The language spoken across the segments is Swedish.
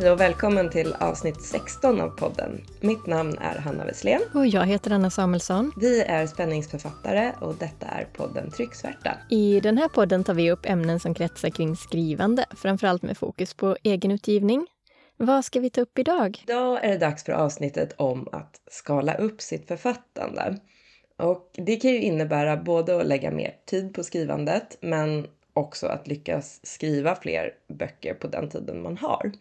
Hej och välkommen till avsnitt 16 av podden. Mitt namn är Hanna Wesslén. Och jag heter Anna Samuelsson. Vi är spänningsförfattare och detta är podden Trycksvärta. I den här podden tar vi upp ämnen som kretsar kring skrivande, framförallt med fokus på egenutgivning. Vad ska vi ta upp idag? Idag är det dags för avsnittet om att skala upp sitt författande. Och det kan ju innebära både att lägga mer tid på skrivandet men också att lyckas skriva fler böcker på den tiden man har.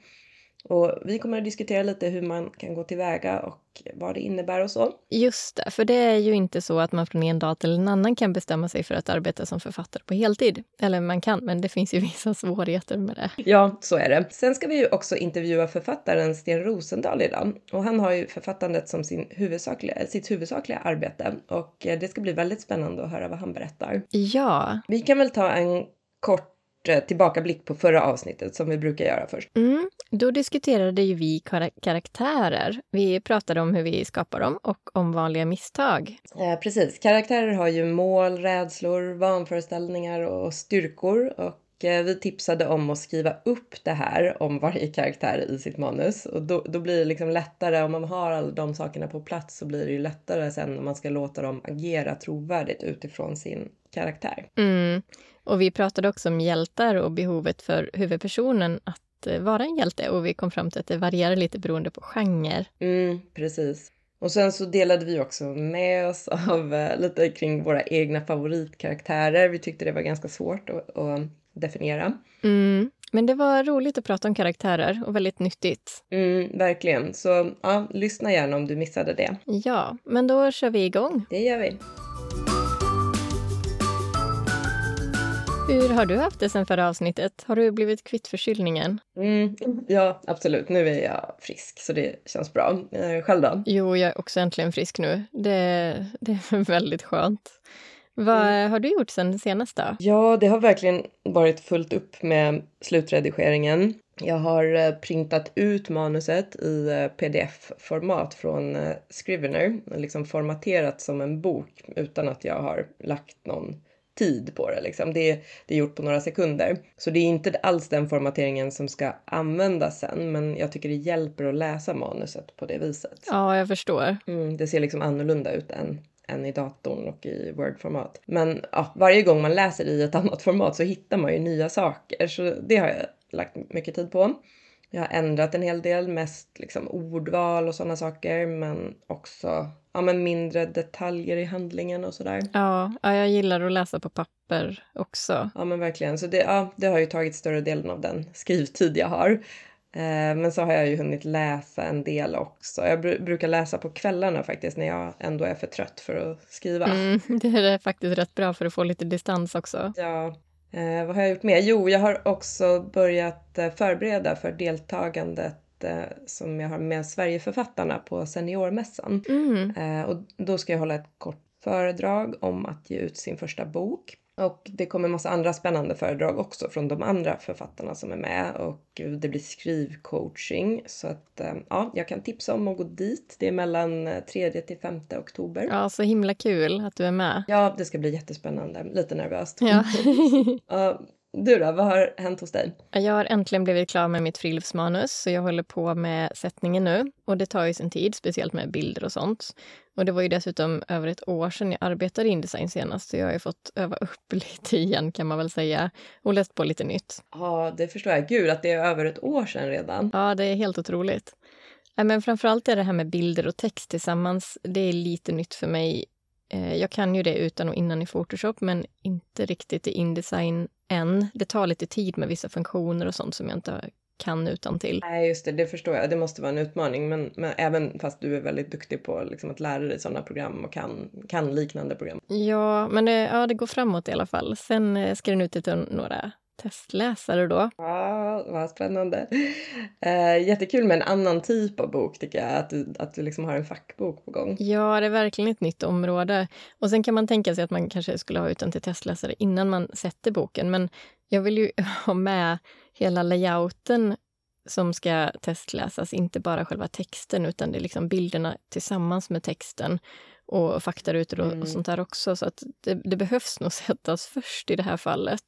Och vi kommer att diskutera lite hur man kan gå tillväga och vad det innebär och så. Just det, för det är ju inte så att man från en dag till en annan kan bestämma sig för att arbeta som författare på heltid. Eller man kan, men det finns ju vissa svårigheter med det. Ja, så är det. Sen ska vi ju också intervjua författaren Sten Rosendahl idag. Och han har ju författandet som sin huvudsakliga, sitt huvudsakliga arbete. Och det ska bli väldigt spännande att höra vad han berättar. Ja. Vi kan väl ta en kort eh, tillbakablick på förra avsnittet som vi brukar göra först. Mm, då diskuterade ju vi kar karaktärer. Vi pratade om hur vi skapar dem och om vanliga misstag. Eh, precis. Karaktärer har ju mål, rädslor, vanföreställningar och styrkor. Och eh, vi tipsade om att skriva upp det här om varje karaktär i sitt manus. Och då, då blir det liksom lättare, om man har alla de sakerna på plats så blir det ju lättare sen när man ska låta dem agera trovärdigt utifrån sin karaktär. Mm. Och vi pratade också om hjältar och behovet för huvudpersonen att eh, vara en hjälte och vi kom fram till att det varierar lite beroende på genre. Mm, precis. Och sen så delade vi också med oss av uh, lite kring våra egna favoritkaraktärer. Vi tyckte det var ganska svårt att, att definiera. Mm. Men det var roligt att prata om karaktärer och väldigt nyttigt. Mm, verkligen. Så ja, lyssna gärna om du missade det. Ja, men då kör vi igång. Det gör vi. Hur har du haft det sen förra avsnittet? Har du blivit kvitt förkylningen? Mm, ja, absolut. Nu är jag frisk, så det känns bra. Eh, själv då? Jo, jag är också äntligen frisk nu. Det, det är väldigt skönt. Vad mm. har du gjort sen senast då? Ja, det har verkligen varit fullt upp med slutredigeringen. Jag har eh, printat ut manuset i eh, pdf-format från Scrivener, liksom formaterat som en bok utan att jag har lagt någon tid på det. Liksom. Det, det är gjort på några sekunder. Så det är inte alls den formateringen som ska användas sen, men jag tycker det hjälper att läsa manuset på det viset. Ja, jag förstår. Mm, det ser liksom annorlunda ut än än i datorn och i Word-format. Men ja, varje gång man läser i ett annat format så hittar man ju nya saker, så det har jag lagt mycket tid på. Jag har ändrat en hel del, mest liksom ordval och sådana saker, men också ja, men mindre detaljer i handlingen och sådär. Ja, ja, jag gillar att läsa på papper också. Ja, men verkligen. Så det, ja, det har ju tagit större delen av den skrivtid jag har. Eh, men så har jag ju hunnit läsa en del också. Jag br brukar läsa på kvällarna faktiskt när jag ändå är för trött för att skriva. Mm, det är faktiskt rätt bra för att få lite distans också. Ja, Eh, vad har jag gjort mer? Jo, jag har också börjat eh, förbereda för deltagandet eh, som jag har med Sverigeförfattarna på Seniormässan. Mm. Eh, och då ska jag hålla ett kort föredrag om att ge ut sin första bok. Och det kommer massa andra spännande föredrag också från de andra författarna som är med och det blir skrivcoaching så att eh, ja, jag kan tipsa om att gå dit. Det är mellan 3 eh, till 5 oktober. Ja, så himla kul att du är med. Ja, det ska bli jättespännande. Lite nervöst. Ja. Du då, vad har hänt hos dig? Jag har äntligen blivit klar med mitt friluftsmanus så jag håller på med sättningen nu. Och det tar ju sin tid, speciellt med bilder och sånt. Och det var ju dessutom över ett år sedan jag arbetade i Indesign senast så jag har ju fått öva upp lite igen kan man väl säga och läst på lite nytt. Ja, det förstår jag. Gud, att det är över ett år sedan redan. Ja, det är helt otroligt. Men framförallt är det här med bilder och text tillsammans, det är lite nytt för mig. Eh, jag kan ju det utan och innan i Photoshop, men inte riktigt i Indesign än. Det tar lite tid med vissa funktioner och sånt som jag inte kan utan till. Nej, just det, det förstår jag. Det måste vara en utmaning, men, men även fast du är väldigt duktig på liksom, att lära dig sådana program och kan, kan liknande program. Ja, men det, ja, det går framåt i alla fall. Sen eh, ska den ut till några testläsare då. Ja, vad spännande. Eh, jättekul med en annan typ av bok tycker jag, att du, att du liksom har en fackbok på gång. Ja, det är verkligen ett nytt område. Och sen kan man tänka sig att man kanske skulle ha ut den till testläsare innan man sätter boken, men jag vill ju ha med hela layouten som ska testläsas, inte bara själva texten utan det är liksom bilderna tillsammans med texten och faktarutor och, mm. och sånt där också. Så att det, det behövs nog sättas först i det här fallet.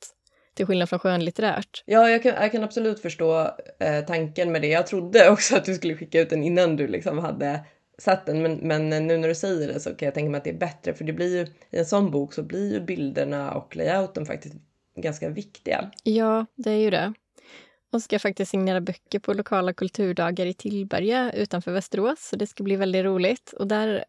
Till skillnad från skönlitterärt. Ja, jag kan, jag kan absolut förstå eh, tanken med det. Jag trodde också att du skulle skicka ut den innan du liksom hade satt den, men, men nu när du säger det så kan jag tänka mig att det är bättre, för det blir ju i en sån bok så blir ju bilderna och layouten faktiskt ganska viktiga. Ja, det är ju det och ska faktiskt signera böcker på lokala kulturdagar i Tillberga utanför Västerås. Så det ska bli väldigt roligt. Och där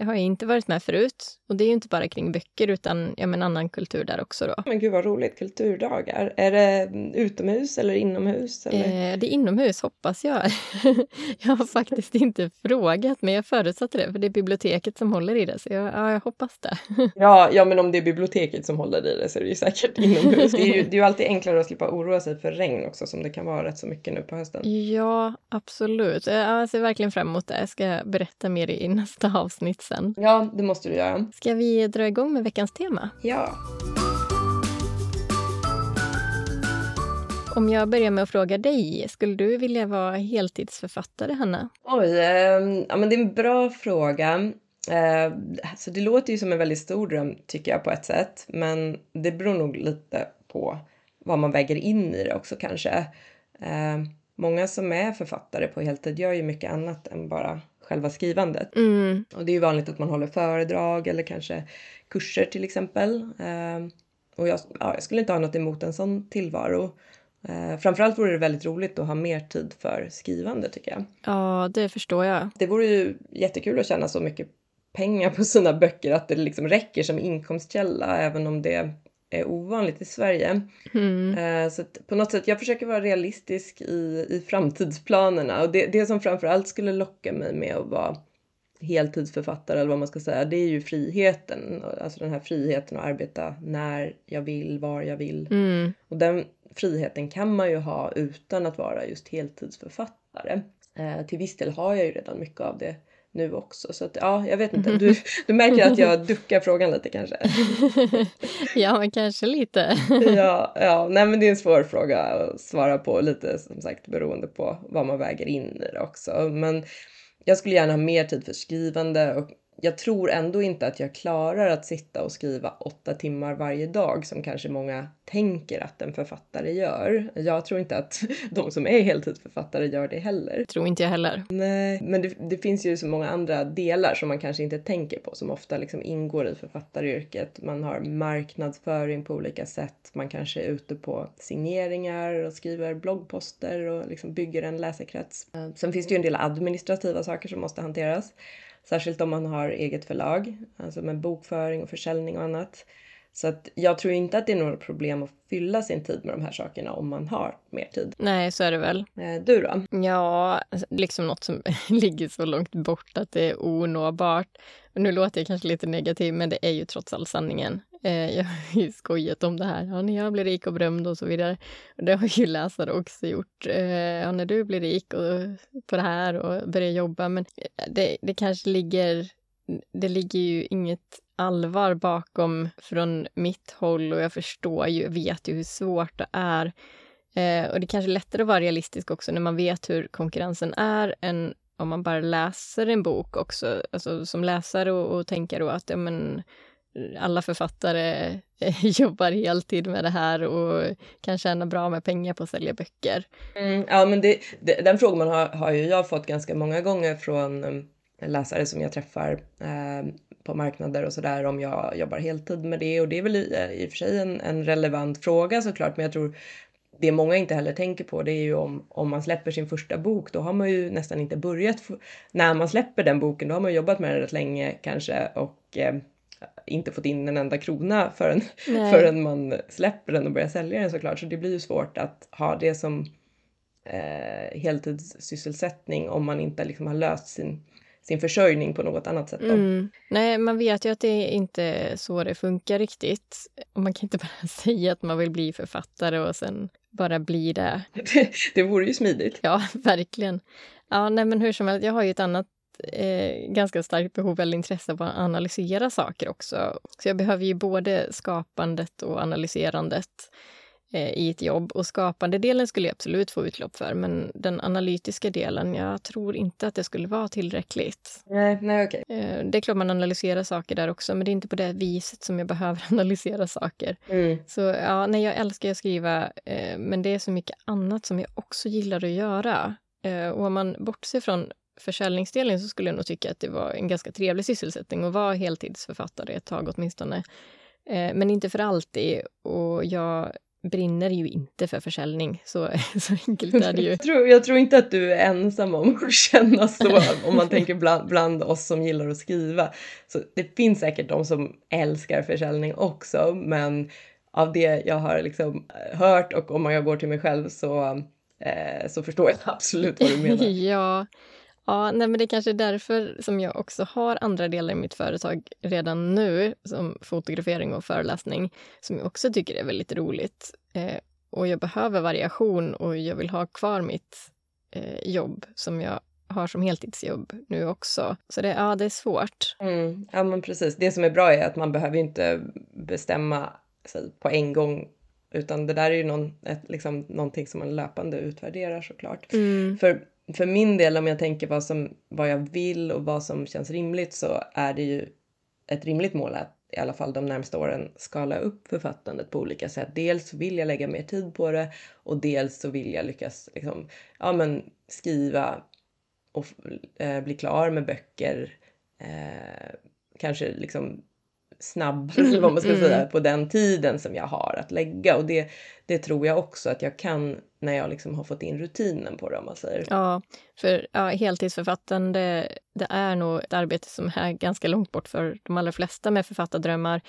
har jag inte varit med förut. Och det är ju inte bara kring böcker utan ja, men annan kultur där också. Då. Men gud vad roligt, kulturdagar. Är det utomhus eller inomhus? Eller? Eh, det är inomhus hoppas jag. jag har faktiskt inte frågat men jag förutsatte det för det är biblioteket som håller i det. Så jag, ja, jag hoppas det. ja, ja, men om det är biblioteket som håller i det så är det ju säkert inomhus. Det är ju, det är ju alltid enklare att slippa oroa sig för regn också som det kan vara rätt så mycket nu på hösten. Ja, absolut. Jag ser verkligen fram emot det. Jag ska berätta mer i nästa avsnitt sen. Ja, det måste du göra. Ska vi dra igång med veckans tema? Ja. Om jag börjar med att fråga dig, skulle du vilja vara heltidsförfattare, Hanna? Oj, eh, ja men det är en bra fråga. Eh, så det låter ju som en väldigt stor dröm tycker jag på ett sätt, men det beror nog lite på vad man väger in i det också kanske. Eh, många som är författare på heltid gör ju mycket annat än bara själva skrivandet. Mm. Och det är ju vanligt att man håller föredrag eller kanske kurser till exempel. Eh, och jag, ja, jag skulle inte ha något emot en sån tillvaro. Eh, framförallt vore det väldigt roligt att ha mer tid för skrivande tycker jag. Ja, det förstår jag. Det vore ju jättekul att tjäna så mycket pengar på sina böcker att det liksom räcker som inkomstkälla även om det är ovanligt i Sverige. Mm. Eh, så på något sätt, jag försöker vara realistisk i, i framtidsplanerna och det, det som framförallt skulle locka mig med att vara heltidsförfattare eller vad man ska säga, det är ju friheten. Alltså den här friheten att arbeta när jag vill, var jag vill. Mm. Och den friheten kan man ju ha utan att vara just heltidsförfattare. Eh, till viss del har jag ju redan mycket av det nu också. Så att, ja, jag vet inte. Du, du märker att jag duckar frågan lite kanske. ja, men kanske lite. ja, ja, nej men det är en svår fråga att svara på lite som sagt beroende på vad man väger in i det också. Men jag skulle gärna ha mer tid för skrivande och jag tror ändå inte att jag klarar att sitta och skriva åtta timmar varje dag som kanske många tänker att en författare gör. Jag tror inte att de som är heltidsförfattare gör det heller. Tror inte jag heller. Nej, men det, det, finns ju så många andra delar som man kanske inte tänker på som ofta liksom ingår i författaryrket. Man har marknadsföring på olika sätt. Man kanske är ute på signeringar och skriver bloggposter och liksom bygger en läsekrets. Sen finns det ju en del administrativa saker som måste hanteras. Särskilt om man har eget förlag, alltså med bokföring och försäljning och annat. Så att jag tror inte att det är några problem att fylla sin tid med de här sakerna om man har mer tid. Nej, så är det väl. Eh, du då? Ja, alltså, liksom något som ligger så långt bort att det är onåbart. Nu låter jag kanske lite negativ, men det är ju trots allt sanningen. Eh, jag har ju skojat om det här. Ja, när jag blir rik och berömd och så vidare. Det har ju läsare också gjort. Eh, ja, när du blir rik och, på det här och börjar jobba. Men eh, det, det kanske ligger... Det ligger ju inget allvar bakom från mitt håll och jag förstår ju, vet ju hur svårt det är. Eh, och det är kanske är lättare att vara realistisk också när man vet hur konkurrensen är än om man bara läser en bok också, alltså som läsare och, och tänker då att ja, men, alla författare eh, jobbar heltid med det här och kan tjäna bra med pengar på att sälja böcker. Mm, ja, men det, det, den frågan har, har ju jag fått ganska många gånger från um, läsare som jag träffar eh, på marknader och sådär om jag jobbar heltid med det och det är väl i, eh, i och för sig en, en relevant fråga såklart men jag tror det många inte heller tänker på det är ju om, om man släpper sin första bok då har man ju nästan inte börjat när man släpper den boken då har man jobbat med den rätt länge kanske och eh, inte fått in en enda krona förrän, förrän man släpper den och börjar sälja den såklart. Så det blir ju svårt att ha det som eh, heltidssysselsättning om man inte liksom har löst sin, sin försörjning på något annat sätt. Mm. Nej, man vet ju att det inte är så det funkar riktigt. Och man kan inte bara säga att man vill bli författare och sen bara bli det. Det, det vore ju smidigt. Ja, verkligen. Ja, nej, men hur som helst, jag har ju ett annat eh, ganska starkt behov eller intresse av att analysera saker också. Så jag behöver ju både skapandet och analyserandet. eh, i ett jobb. Och skapande delen skulle jag absolut få utlopp för, men den analytiska delen, jag tror inte att det skulle vara tillräckligt. Nej, nej okej. Eh, det är klart man analyserar saker där också, men det är inte på det viset som jag behöver analysera saker. Mm. Så ja, nej, jag älskar att skriva, eh, men det är så mycket annat som jag också gillar att göra. Eh, och om man bortser från försäljningsdelen så skulle jag nog tycka att det var en ganska trevlig sysselsättning att vara heltidsförfattare ett tag åtminstone. Eh, men inte för alltid. Och jag brinner ju inte för försäljning. Så, så enkelt är det ju. Jag tror, jag tror inte att du är ensam om att känna så, om man tänker bland, bland oss som gillar att skriva. Så det finns säkert de som älskar försäljning också, men av det jag har liksom hört och om jag går till mig själv så, eh, så förstår jag absolut vad du menar. ja, Ja, nej, men det är kanske är därför som jag också har andra delar i mitt företag redan nu, som fotografering och föreläsning, som jag också tycker är väldigt roligt. Eh, och jag behöver variation och jag vill ha kvar mitt eh, jobb som jag har som heltidsjobb nu också. Så det, ja, det är svårt. Mm, ja, men precis. Det som är bra är att man behöver inte bestämma sig på en gång utan det där är ju någon, ett, liksom, någonting som man löpande utvärderar såklart. Mm. För för min del, om jag tänker vad, som, vad jag vill och vad som känns rimligt så är det ju ett rimligt mål att i alla fall de närmsta åren skala upp författandet på olika sätt. Dels vill jag lägga mer tid på det och dels så vill jag lyckas liksom, ja, men skriva och eh, bli klar med böcker. Eh, kanske liksom snabbare, eller vad man ska mm. säga, på den tiden som jag har att lägga. Och det, det tror jag också att jag kan när jag liksom har fått in rutinen på det, om man säger. Ja, för ja, heltidsförfattande, det är nog ett arbete som är ganska långt bort för de allra flesta med författardrömmar.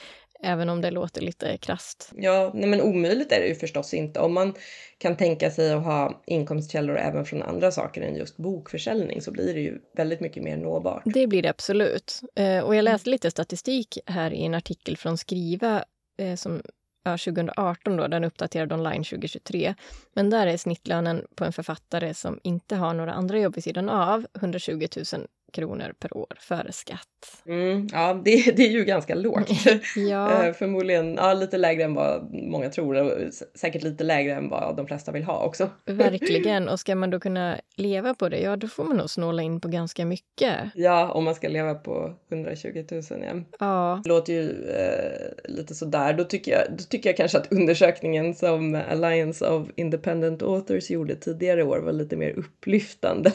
Även om det låter lite krast. Ja, nej men omöjligt är det ju förstås inte. Om man kan tänka sig att ha inkomstkällor även från andra saker än just bokförsäljning så blir det ju väldigt mycket mer nåbart. Det blir det absolut. Eh, och jag läste lite statistik här i en artikel från Skriva eh, som ja, 2018 då, den är uppdaterad online 2023. Men där är snittlönen på en författare som inte har några andra jobb vid sidan av 120 000 kronor per år före skatt. Mm, ja, det, det är ju ganska lågt. ja. Eh, förmodligen ja, lite lägre än vad många tror och säkert lite lägre än vad de flesta vill ha också. Verkligen, och ska man då kunna leva på det, ja då får man nog snåla in på ganska mycket. Ja, om man ska leva på 120 000 ja. ja. Det låter ju eh, lite sådär. Då tycker, jag, då tycker jag kanske att undersökningen som Alliance of Independent Authors gjorde tidigare år var lite mer upplyftande.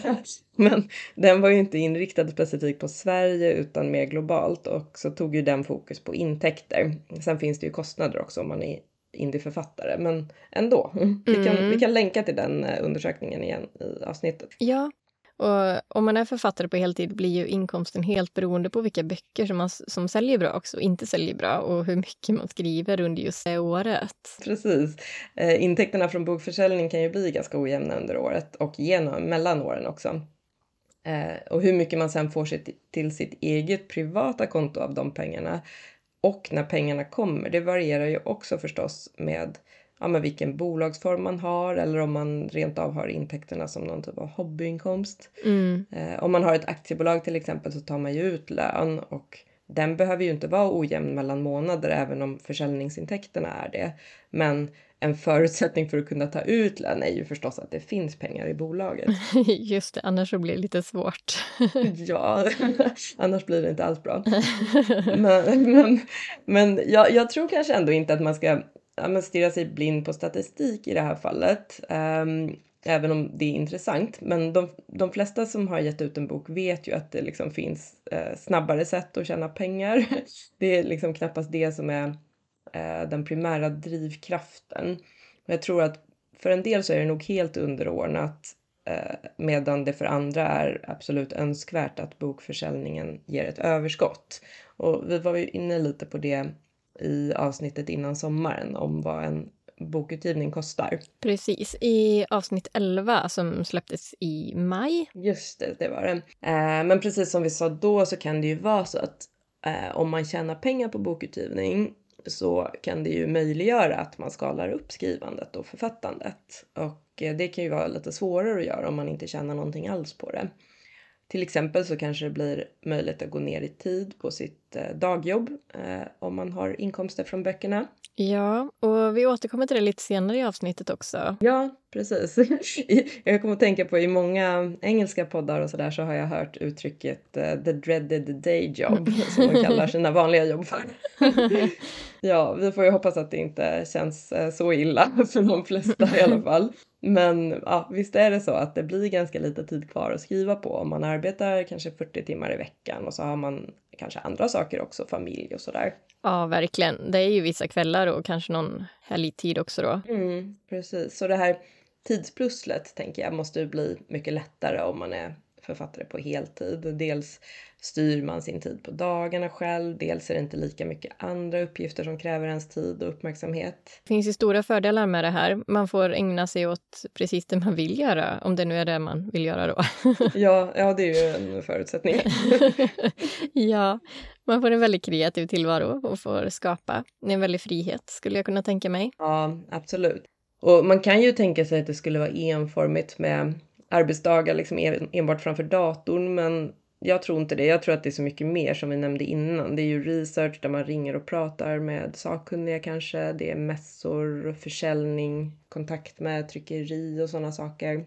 Men den var ju inte inriktad specifikt på Sverige utan mer globalt och så tog ju den fokus på intäkter. Sen finns det ju kostnader också om man är indieförfattare, men ändå. Mm. Vi, kan, vi kan länka till den eh, undersökningen igen i avsnittet. Ja, och om man är författare på heltid blir ju inkomsten helt beroende på vilka böcker som, man, som säljer bra också och inte säljer bra och hur mycket man skriver under just det året. Precis. Eh, intäkterna från bokförsäljning kan ju bli ganska ojämna under året och genom, mellan åren också. Eh, och hur mycket man sen får sitt, till sitt eget privata konto av de pengarna och när pengarna kommer, det varierar ju också förstås med, ja, med vilken bolagsform man har eller om man rent av har intäkterna som någon typ av hobbyinkomst. Mm. Eh, om man har ett aktiebolag till exempel så tar man ju ut lön och den behöver ju inte vara ojämn mellan månader även om försäljningsintäkterna är det. Men en förutsättning för att kunna ta ut lön är ju förstås att det finns pengar i bolaget. Just det, annars så blir det lite svårt. ja, annars blir det inte alls bra. men men, men jag, jag tror kanske ändå inte att man ska ja, stirra sig blind på statistik i det här fallet. Um, även om det är intressant. Men de, de flesta som har gett ut en bok vet ju att det liksom finns eh, snabbare sätt att tjäna pengar. Det är liksom knappast det som är eh, den primära drivkraften. Jag tror att för en del så är det nog helt underordnat eh, medan det för andra är absolut önskvärt att bokförsäljningen ger ett överskott. Och vi var ju inne lite på det i avsnittet innan sommaren om vad en bokutgivning kostar. Precis, i avsnitt 11 som släpptes i maj. Just det, det var det. Eh, men precis som vi sa då så kan det ju vara så att eh, om man tjänar pengar på bokutgivning så kan det ju möjliggöra att man skalar upp skrivandet och författandet. Och eh, det kan ju vara lite svårare att göra om man inte tjänar någonting alls på det. Till exempel så kanske det blir möjligt att gå ner i tid på sitt eh, dagjobb eh, om man har inkomster från böckerna. Ja, och vi återkommer till det lite senare i avsnittet också. Ja, precis. jag kommer att tänka på i många engelska poddar och sådär så har jag hört uttrycket uh, the dreaded day job som man kallar sina vanliga jobb för. ja, vi får ju hoppas att det inte känns uh, så illa för de flesta i alla fall. Men ja, visst är det så att det blir ganska lite tid kvar att skriva på om man arbetar kanske 40 timmar i veckan och så har man kanske andra saker också, familj och sådär. Ja, verkligen. Det är ju vissa kvällar och kanske någon helgtid också då. Mm, precis, så det här tidspusslet tänker jag måste ju bli mycket lättare om man är författare på heltid. Dels styr man sin tid på dagarna själv, dels är det inte lika mycket andra uppgifter som kräver ens tid och uppmärksamhet. Det finns ju stora fördelar med det här. Man får ägna sig åt precis det man vill göra, om det nu är det man vill göra då. ja, ja, det är ju en förutsättning. ja, man får en väldigt kreativ tillvaro och får skapa. Det är en väldig frihet, skulle jag kunna tänka mig. Ja, absolut. Och man kan ju tänka sig att det skulle vara enformigt med arbetsdagar liksom enbart framför datorn, men jag tror inte det. Jag tror att det är så mycket mer som vi nämnde innan. Det är ju research där man ringer och pratar med sakkunniga kanske. Det är mässor, försäljning, kontakt med tryckeri och sådana saker.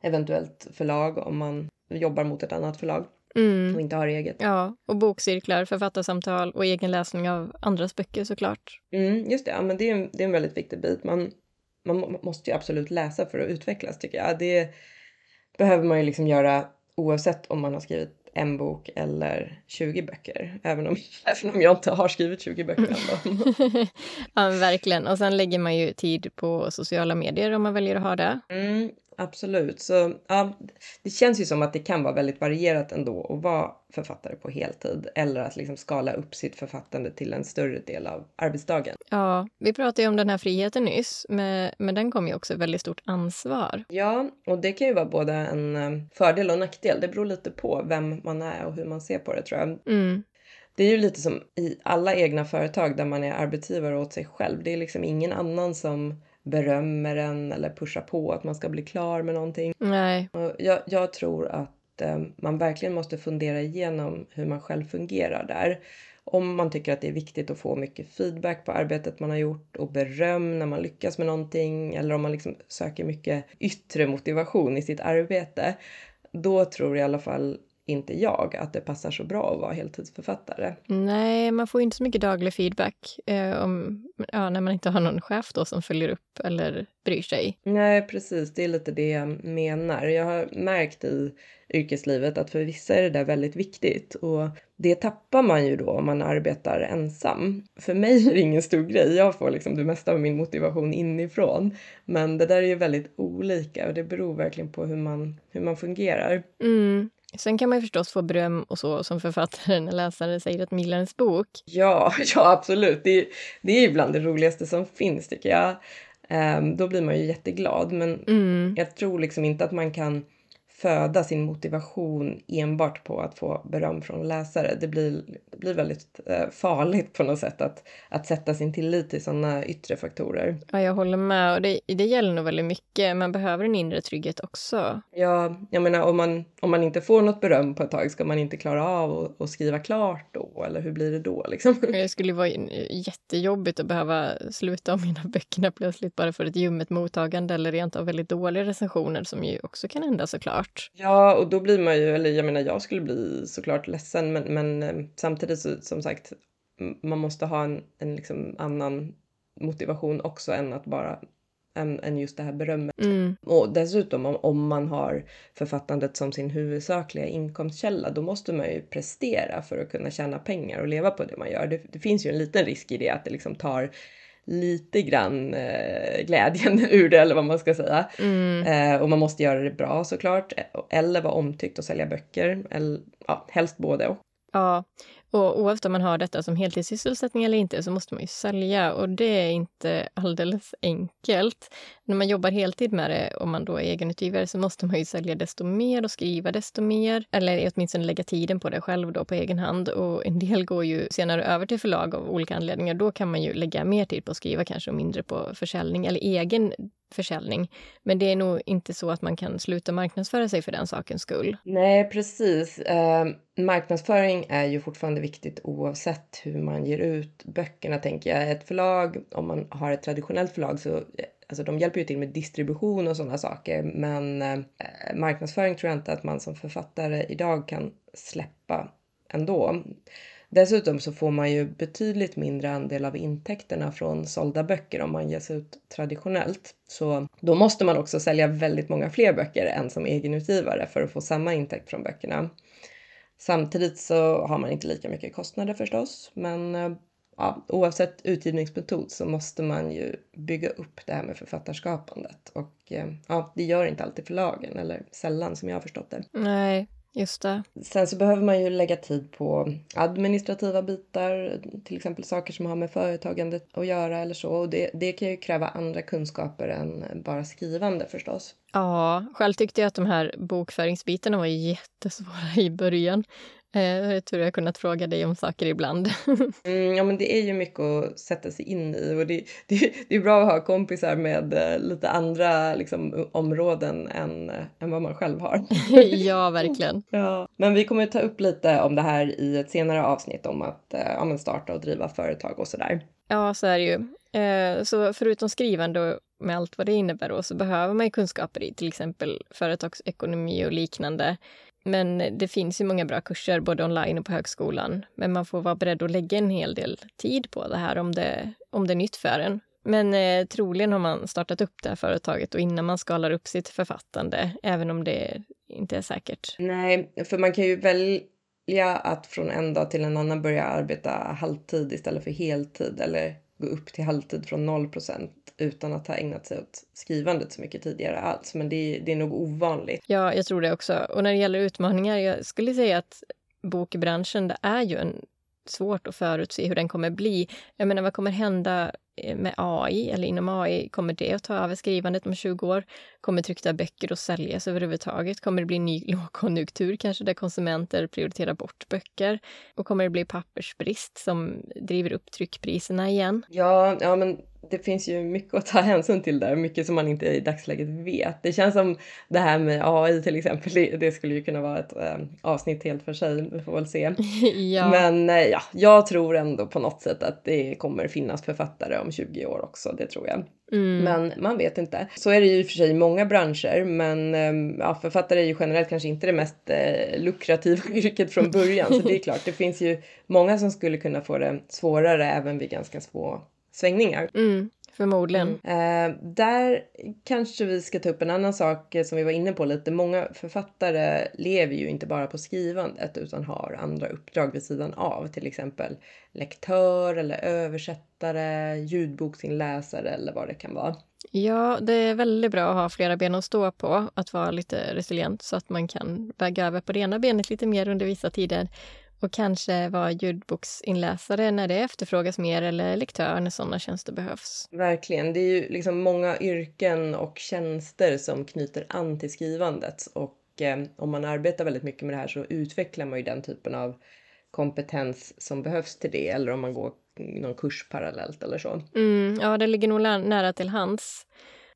Eventuellt förlag om man jobbar mot ett annat förlag mm. och inte har eget. Ja, och bokcirklar, författarsamtal och egen läsning av andras böcker såklart. Mm, just det, ja, men det är, en, det är en väldigt viktig bit. Man, man måste ju absolut läsa för att utvecklas tycker jag. Det behöver man ju liksom göra oavsett om man har skrivit en bok eller 20 böcker. Även om, även om jag inte har skrivit 20 böcker ändå. ja, verkligen. Och sen lägger man ju tid på sociala medier om man väljer att ha det. Mm, Absolut. Så ja, det känns ju som att det kan vara väldigt varierat ändå att vara författare på heltid eller att liksom skala upp sitt författande till en större del av arbetsdagen. Ja, vi pratade ju om den här friheten nyss, men, men den kommer ju också väldigt stort ansvar. Ja, och det kan ju vara både en eh, fördel och nackdel. Det beror lite på vem man är och hur man ser på det tror jag. Mm. Det är ju lite som i alla egna företag där man är arbetsgivare åt sig själv. Det är liksom ingen annan som berömmer en eller pushar på att man ska bli klar med någonting. Nej. Jag, jag tror att eh, man verkligen måste fundera igenom hur man själv fungerar där. Om man tycker att det är viktigt att få mycket feedback på arbetet man har gjort och beröm när man lyckas med någonting eller om man liksom söker mycket yttre motivation i sitt arbete. Då tror i alla fall inte jag att det passar så bra att vara heltidsförfattare. Nej, man får inte så mycket daglig feedback eh, om, ja, när man inte har någon chef då som följer upp eller bryr sig. Nej, precis. Det är lite det jag menar. Jag har märkt i yrkeslivet att för vissa är det där väldigt viktigt och det tappar man ju då om man arbetar ensam. För mig är det ingen stor grej. Jag får liksom det mesta av min motivation inifrån. Men det där är ju väldigt olika och det beror verkligen på hur man, hur man fungerar. Mm. Sen kan man ju förstås få beröm och så som författare när läsare säger att man gillar ens bok. Ja, ja absolut. Det, det är bland det roligaste som finns tycker jag. Um, då blir man ju jätteglad men mm. jag tror liksom inte att man kan föda sin motivation enbart på att få beröm från läsare. Det blir, det blir väldigt eh, farligt på något sätt att, att sätta sin tillit till sådana yttre faktorer. Ja, jag håller med. Och det, det gäller nog väldigt mycket. Man behöver en inre trygghet också. Ja, jag menar om man, om man inte får något beröm på ett tag, ska man inte klara av att skriva klart då? Eller hur blir det då? Liksom? Det skulle vara jättejobbigt att behöva sluta om mina böckerna plötsligt bara för ett ljummet mottagande eller rent av väldigt dåliga recensioner som ju också kan hända såklart såklart. Ja, och då blir man ju, eller jag menar jag skulle bli såklart ledsen men, men eh, samtidigt så, som sagt, man måste ha en, en liksom annan motivation också än att bara än, än just det här berömmet. Mm. Och dessutom om, om man har författandet som sin huvudsakliga inkomstkälla då måste man ju prestera för att kunna tjäna pengar och leva på det man gör. Det, det finns ju en liten risk i det att det liksom tar lite grann eh, glädjen ur det eller vad man ska säga. Mm. Eh, och man måste göra det bra såklart. Eller vara omtyckt och sälja böcker. Eller, ja, helst både och. Ja, och oavsett om man har detta som heltidssysselsättning eller inte så måste man ju sälja och det är inte alldeles enkelt. När man jobbar heltid med det, om man då är egenutgivare, så måste man ju sälja desto mer och skriva desto mer. Eller åtminstone lägga tiden på det själv då på egen hand. Och en del går ju senare över till förlag av olika anledningar. Då kan man ju lägga mer tid på att skriva kanske och mindre på försäljning eller egen försäljning. Men det är nog inte så att man kan sluta marknadsföra sig för den sakens skull. Nej, precis. Eh, marknadsföring är ju fortfarande viktigt oavsett hur man ger ut böckerna, tänker jag. Ett förlag, om man har ett traditionellt förlag, så eh, alltså de hjälper ju till med distribution och sådana saker. Men eh, marknadsföring tror jag inte att man som författare idag kan släppa ändå. Dessutom så får man ju betydligt mindre andel av intäkterna från sålda böcker om man ges ut traditionellt. Så då måste man också sälja väldigt många fler böcker än som egenutgivare för att få samma intäkt från böckerna. Samtidigt så har man inte lika mycket kostnader förstås, men eh, ja, oavsett utgivningsmetod så måste man ju bygga upp det här med författarskapandet och eh, ja, det gör inte alltid förlagen eller sällan som jag har förstått det. Nej, Just det. Sen så behöver man ju lägga tid på administrativa bitar, till exempel saker som har med företagandet att göra eller så. Och det, det kan ju kräva andra kunskaper än bara skrivande förstås. Ja, själv tyckte jag att de här bokföringsbitarna var jättesvåra i början. Eh, jag tror jag har kunnat fråga dig om saker ibland. mm, ja, men det är ju mycket att sätta sig in i och det, det, det är bra att ha kompisar med eh, lite andra liksom, områden än, eh, än vad man själv har. ja, verkligen. Ja, men vi kommer ta upp lite om det här i ett senare avsnitt om att ja, starta och driva företag och sådär. Ja, så är det ju. Så förutom skrivande och med allt vad det innebär då, så behöver man ju kunskaper i till exempel företagsekonomi och liknande. Men det finns ju många bra kurser både online och på högskolan. Men man får vara beredd att lägga en hel del tid på det här om det, om det är nytt för en. Men eh, troligen har man startat upp det här företaget och innan man skalar upp sitt författande, även om det inte är säkert. Nej, för man kan ju välja att från en dag till en annan börja arbeta halvtid istället för heltid eller gå upp till halvtid från 0% utan att ha ägnat sig åt skrivandet så mycket tidigare alls. Men det är, det är nog ovanligt. Ja, jag tror det också. Och när det gäller utmaningar, jag skulle säga att bokbranschen, det är ju en svårt att förutse hur den kommer bli. Jag menar, vad kommer hända med AI eller inom AI? Kommer det att ta över skrivandet om 20 år? Kommer tryckta böcker att säljas överhuvudtaget? Kommer det bli ny lågkonjunktur kanske där konsumenter prioriterar bort böcker? Och kommer det bli pappersbrist som driver upp tryckpriserna igen? Ja, ja men det finns ju mycket att ta hänsyn till där, mycket som man inte i dagsläget vet. Det känns som det här med AI till exempel, det, det skulle ju kunna vara ett äh, avsnitt helt för sig, vi får väl se. ja. Men äh, ja, jag tror ändå på något sätt att det kommer finnas författare om 20 år också, det tror jag. Mm. Men man vet inte. Så är det ju i och för sig i många branscher, men äh, ja, författare är ju generellt kanske inte det mest lukrativa yrket från början, så det är klart, det finns ju många som skulle kunna få det svårare även vid ganska små svängningar. Mm, förmodligen. Mm. Eh, där kanske vi ska ta upp en annan sak som vi var inne på lite. Många författare lever ju inte bara på skrivandet utan har andra uppdrag vid sidan av. Till exempel lektör eller översättare, ljudboksinläsare eller vad det kan vara. Ja, det är väldigt bra att ha flera ben att stå på, att vara lite resilient så att man kan väga över på det ena benet lite mer under vissa tider och kanske vara ljudboksinläsare när det efterfrågas mer eller lektör när sådana tjänster behövs. Verkligen. Det är ju liksom många yrken och tjänster som knyter an till skrivandet och eh, om man arbetar väldigt mycket med det här så utvecklar man ju den typen av kompetens som behövs till det eller om man går någon kurs parallellt eller så. Mm, ja, det ligger nog nära till hands.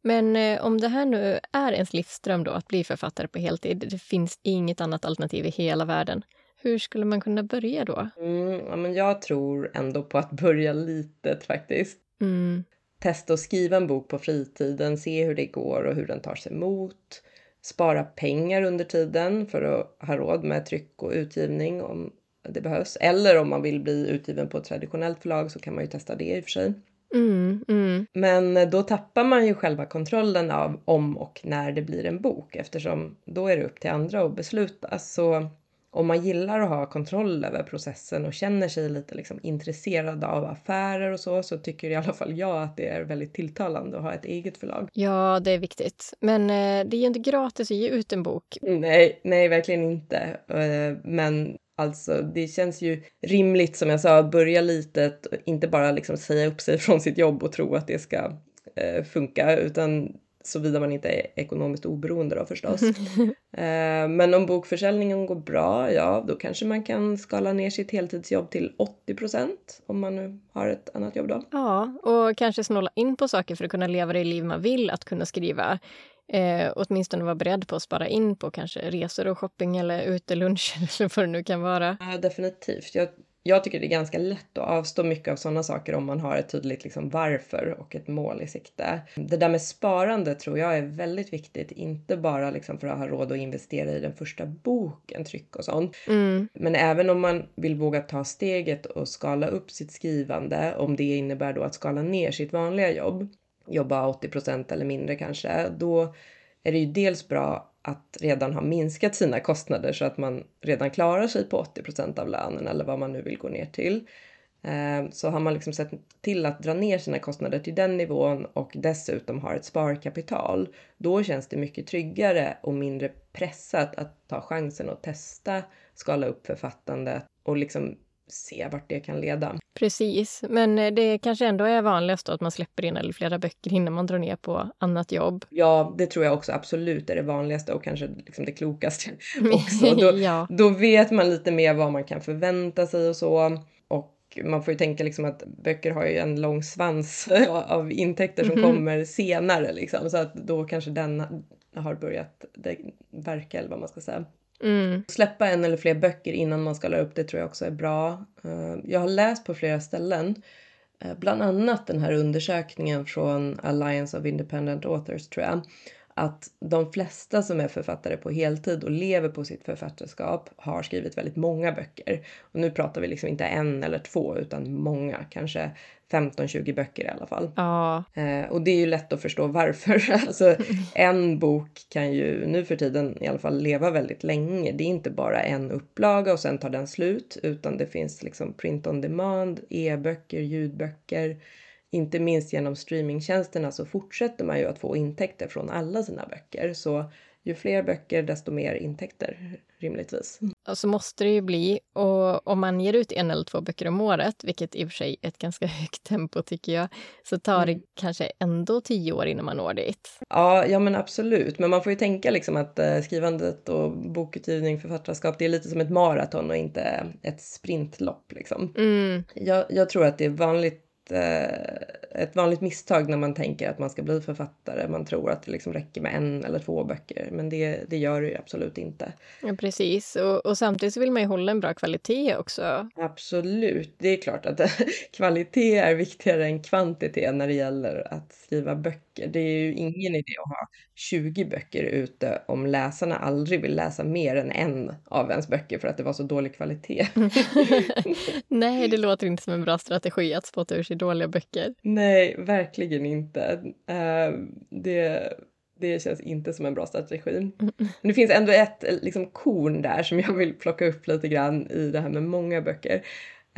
Men eh, om det här nu är ens livsdröm då, att bli författare på heltid, det finns inget annat alternativ i hela världen. Hur skulle man kunna börja då? Mm, ja, men jag tror ändå på att börja litet faktiskt. Mm. Testa att skriva en bok på fritiden, se hur det går och hur den tar sig emot. Spara pengar under tiden för att ha råd med tryck och utgivning om det behövs. Eller om man vill bli utgiven på ett traditionellt förlag så kan man ju testa det i och för sig. Mm, mm. Men då tappar man ju själva kontrollen av om och när det blir en bok eftersom då är det upp till andra att besluta. Så om man gillar att ha kontroll över processen och känner sig lite liksom intresserad av affärer och så, så tycker i alla fall jag att det är väldigt tilltalande att ha ett eget förlag. Ja, det är viktigt. Men eh, det är ju inte gratis att ge ut en bok. Nej, nej, verkligen inte. Eh, men Alltså det känns ju rimligt som jag sa, börja litet, inte bara liksom säga upp sig från sitt jobb och tro att det ska eh, funka, utan såvida man inte är ekonomiskt oberoende då förstås. eh, men om bokförsäljningen går bra, ja då kanske man kan skala ner sitt heltidsjobb till 80 procent om man nu har ett annat jobb då. Ja, och kanske snåla in på saker för att kunna leva det liv man vill, att kunna skriva. Eh, åtminstone vara beredd på att spara in på kanske resor och shopping eller utelunch eller vad det nu kan vara. Ja, definitivt. Jag jag tycker det är ganska lätt att avstå mycket av sådana saker om man har ett tydligt liksom varför och ett mål i sikte. Det där med sparande tror jag är väldigt viktigt, inte bara liksom för att ha råd att investera i den första boken, tryck och sånt. Mm. Men även om man vill våga ta steget och skala upp sitt skrivande, om det innebär då att skala ner sitt vanliga jobb, jobba 80% eller mindre kanske, då är det ju dels bra att redan ha minskat sina kostnader så att man redan klarar sig på 80% av lönen eller vad man nu vill gå ner till. Eh, så har man liksom sett till att dra ner sina kostnader till den nivån och dessutom har ett sparkapital, då känns det mycket tryggare och mindre pressat att ta chansen och testa skala upp författandet och liksom se vart det kan leda. Precis, men eh, det kanske ändå är vanligast att man släpper in eller flera böcker innan man drar ner på annat jobb. Ja, det tror jag också absolut är det vanligaste och kanske liksom det klokaste också. Då, ja. då vet man lite mer vad man kan förvänta sig och så. Och man får ju tänka liksom att böcker har ju en lång svans av intäkter som mm -hmm. kommer senare liksom. Så att då kanske den har börjat verka eller vad man ska säga. Mm. Släppa en eller fler böcker innan man skalar upp det tror jag också är bra. Eh, jag har läst på flera ställen, eh, bland annat den här undersökningen från Alliance of Independent Authors tror jag, att de flesta som är författare på heltid och lever på sitt författarskap har skrivit väldigt många böcker. Och nu pratar vi liksom inte en eller två utan många, kanske 15-20 böcker i alla fall. Ja. Eh, och det är ju lätt att förstå varför. alltså en bok kan ju nu för tiden i alla fall leva väldigt länge. Det är inte bara en upplaga och sen tar den slut utan det finns liksom print on demand, e-böcker, ljudböcker inte minst genom streamingtjänsterna så fortsätter man ju att få intäkter från alla sina böcker. Så ju fler böcker desto mer intäkter rimligtvis. Och så måste det ju bli. Och om man ger ut en eller två böcker om året, vilket i och för sig är ett ganska högt tempo tycker jag, så tar det mm. kanske ändå tio år innan man når dit. Ja, ja men absolut. Men man får ju tänka liksom att eh, skrivandet och bokutgivning, författarskap, det är lite som ett maraton och inte ett sprintlopp liksom. Mm. Jag, jag tror att det är vanligt Eh, ett vanligt misstag när man tänker att man ska bli författare. Man tror att det liksom räcker med en eller två böcker, men det, det gör det ju absolut inte. Ja, precis, och, och samtidigt vill man ju hålla en bra kvalitet också. Absolut, det är klart att kvalitet är viktigare än kvantitet när det gäller att skriva böcker. Det är ju ingen idé att ha 20 böcker ute om läsarna aldrig vill läsa mer än en av ens böcker för att det var så dålig kvalitet. Nej, det låter inte som en bra strategi att spotta ur sig dåliga böcker. Nej, verkligen inte. Uh, det, det känns inte som en bra strategi. Mm. Men det finns ändå ett liksom, korn där som jag vill plocka upp lite grann i det här med många böcker.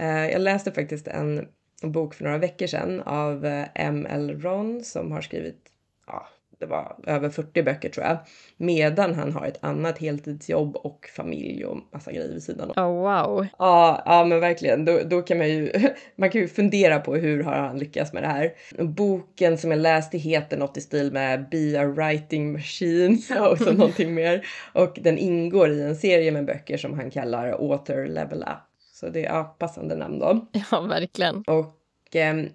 Uh, jag läste faktiskt en bok för några veckor sedan av M.L. Ron som har skrivit ja, det var över 40 böcker tror jag. Medan han har ett annat heltidsjobb och familj och massa grejer vid sidan om. Oh, wow. Ja, ja men verkligen. Då, då kan man ju, man kan ju fundera på hur har han lyckats med det här. Boken som jag läste heter något i stil med Be a writing machine och så någonting mer. Och den ingår i en serie med böcker som han kallar Author Level Up. Så det är ja, passande namn då. Ja, verkligen. Och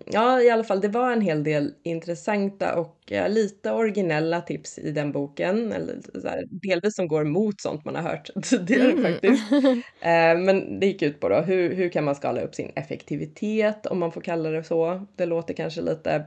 ja, i alla fall, det var en hel del intressanta och lite originella tips i den boken. Eller här, delvis som går emot sånt man har hört tidigare mm. faktiskt. Ehm, men det gick ut på då, hur, hur kan man skala upp sin effektivitet om man får kalla det så. Det låter kanske lite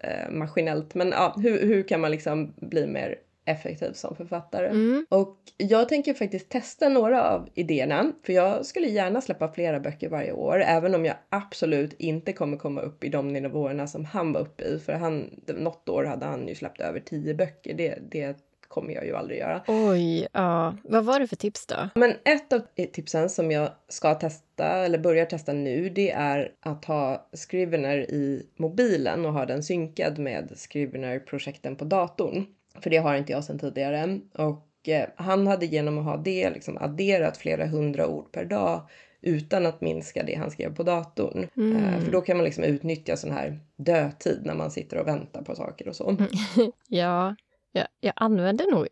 eh, maskinellt, men ja, hur, hur kan man liksom bli mer effektiv som författare. Mm. Och jag tänker faktiskt testa några av idéerna, för jag skulle gärna släppa flera böcker varje år, även om jag absolut inte kommer komma upp i de nivåerna som han var uppe i, för han, något år hade han ju släppt över tio böcker. Det, det kommer jag ju aldrig göra. Oj, ja. Vad var det för tips då? Men ett av tipsen som jag ska testa, eller börjar testa nu, det är att ha Scrivener i mobilen och ha den synkad med Scrivener-projekten på datorn. För det har inte jag sedan tidigare. Och eh, han hade genom att ha det liksom adderat flera hundra ord per dag utan att minska det han skrev på datorn. Mm. Eh, för då kan man liksom utnyttja sån här dödtid när man sitter och väntar på saker och så. Ja, jag, jag använder nog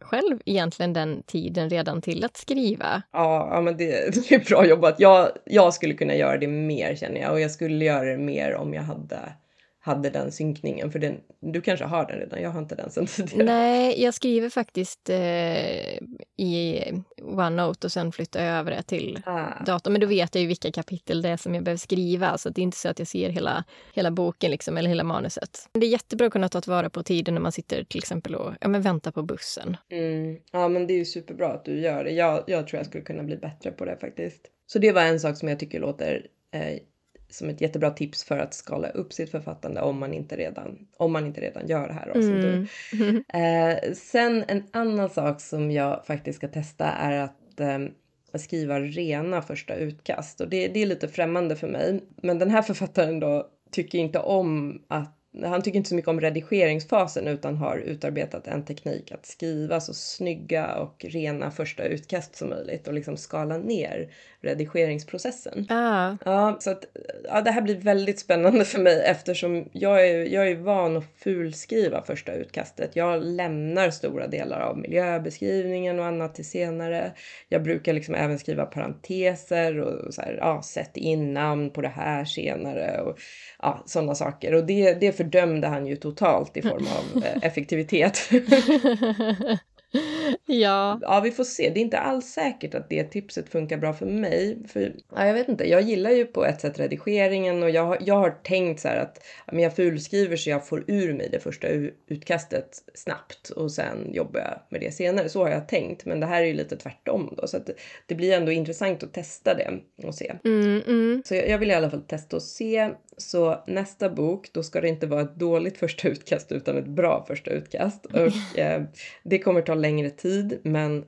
själv egentligen den tiden redan till att skriva. Ja, ja men det, det är bra jobbat. Jag, jag skulle kunna göra det mer känner jag och jag skulle göra det mer om jag hade, hade den synkningen. För den, du kanske har den redan, jag har inte den sen tidigare. Nej, jag skriver faktiskt eh, i OneNote och sen flyttar jag över det till Ah. datorn. Men då vet jag ju vilka kapitel det är som jag behöver skriva. Så det är inte så att jag ser hela, hela boken liksom, eller hela manuset. Det är jättebra att kunna ta tillvara på tiden när man sitter till exempel och ja, men väntar på bussen. Mm. Ja, men det är ju superbra att du gör det. Jag, jag tror jag skulle kunna bli bättre på det faktiskt. Så det var en sak som jag tycker låter eh, som ett jättebra tips för att skala upp sitt författande om man inte redan, om man inte redan gör det här. Du. Mm. Eh, sen en annan sak som jag faktiskt ska testa är att eh, skriva rena första utkast. Och det, det är lite främmande för mig. Men den här författaren då tycker inte om att han tycker inte så mycket om redigeringsfasen utan har utarbetat en teknik att skriva så snygga och rena första utkast som möjligt och liksom skala ner redigeringsprocessen. Ah, Ja, så att ja, det här blir väldigt spännande för mig eftersom jag är, jag är van att fulskriva första utkastet. Jag lämnar stora delar av miljöbeskrivningen och annat till senare. Jag brukar liksom även skriva parenteser och så här, ja, sätt in namn på det här senare och ja, sådana saker. Och det, det fördömde han ju totalt i form av eh, effektivitet. ja. Ja, vi får se. Det är inte alls säkert att det tipset funkar bra för mig. För, ja, jag vet inte, jag gillar ju på ett sätt redigeringen och jag, jag har tänkt så här att men jag fulskriver så jag får ur mig det första utkastet snabbt och sen jobbar jag med det senare. Så har jag tänkt, men det här är ju lite tvärtom då. Så att det, det blir ändå intressant att testa det och se. Mm, mm. Så jag, jag vill i alla fall testa och se. Så nästa bok, då ska det inte vara ett dåligt första utkast utan ett bra första utkast. Och eh, det kommer ta längre tid, men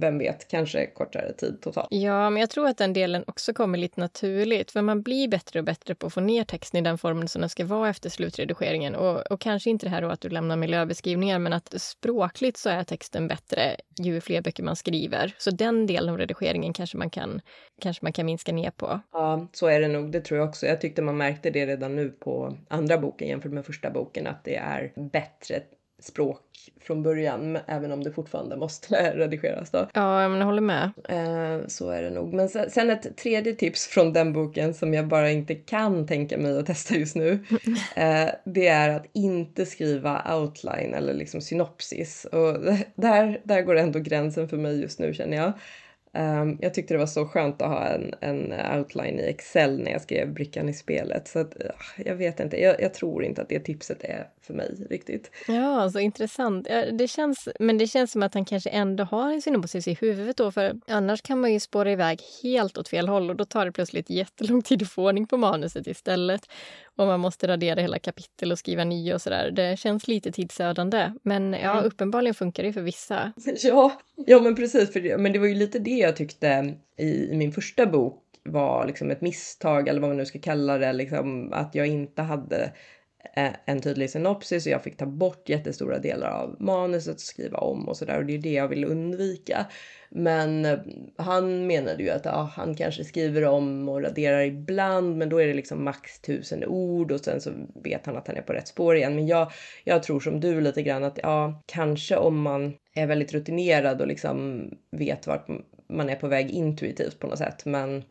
vem vet, kanske kortare tid totalt. Ja, men jag tror att den delen också kommer lite naturligt. För man blir bättre och bättre på att få ner texten i den formen som den ska vara efter slutredigeringen. Och, och kanske inte det här då att du lämnar miljöbeskrivningar, men att språkligt så är texten bättre ju fler böcker man skriver. Så den delen av redigeringen kanske man kan, kanske man kan minska ner på. Ja, så är det nog. Det tror jag också. Jag tyckte man märkte det redan nu på andra boken jämfört med första boken, att det är bättre språk från början, även om det fortfarande måste redigeras då. Ja, men jag håller med. Eh, så är det nog. Men sen, sen ett tredje tips från den boken som jag bara inte kan tänka mig att testa just nu. Eh, det är att inte skriva outline eller liksom synopsis. Och där, där går ändå gränsen för mig just nu känner jag. Um, jag tyckte det var så skönt att ha en, en outline i Excel när jag skrev brickan i spelet. Så att, uh, jag vet inte, jag, jag tror inte att det tipset är för mig riktigt. Ja, så intressant. Ja, det känns, men det känns som att han kanske ändå har en synopsis i huvudet då, för annars kan man ju spåra iväg helt åt fel håll och då tar det plötsligt jättelång tid att få ordning på manuset istället. Och man måste radera hela kapitel och skriva nya och sådär. Det känns lite tidsödande, men ja, uppenbarligen funkar det för vissa. Ja, ja men precis. För det, men det var ju lite det jag tyckte i, i min första bok var liksom ett misstag eller vad man nu ska kalla det. Liksom, att jag inte hade Eh, en tydlig synopsis och jag fick ta bort jättestora delar av manuset och skriva om och sådär och det är det jag vill undvika. Men eh, han menade ju att ja, han kanske skriver om och raderar ibland men då är det liksom max tusen ord och sen så vet han att han är på rätt spår igen. Men jag, jag tror som du lite grann att ja, kanske om man är väldigt rutinerad och liksom vet vart man är på väg intuitivt på något sätt. Men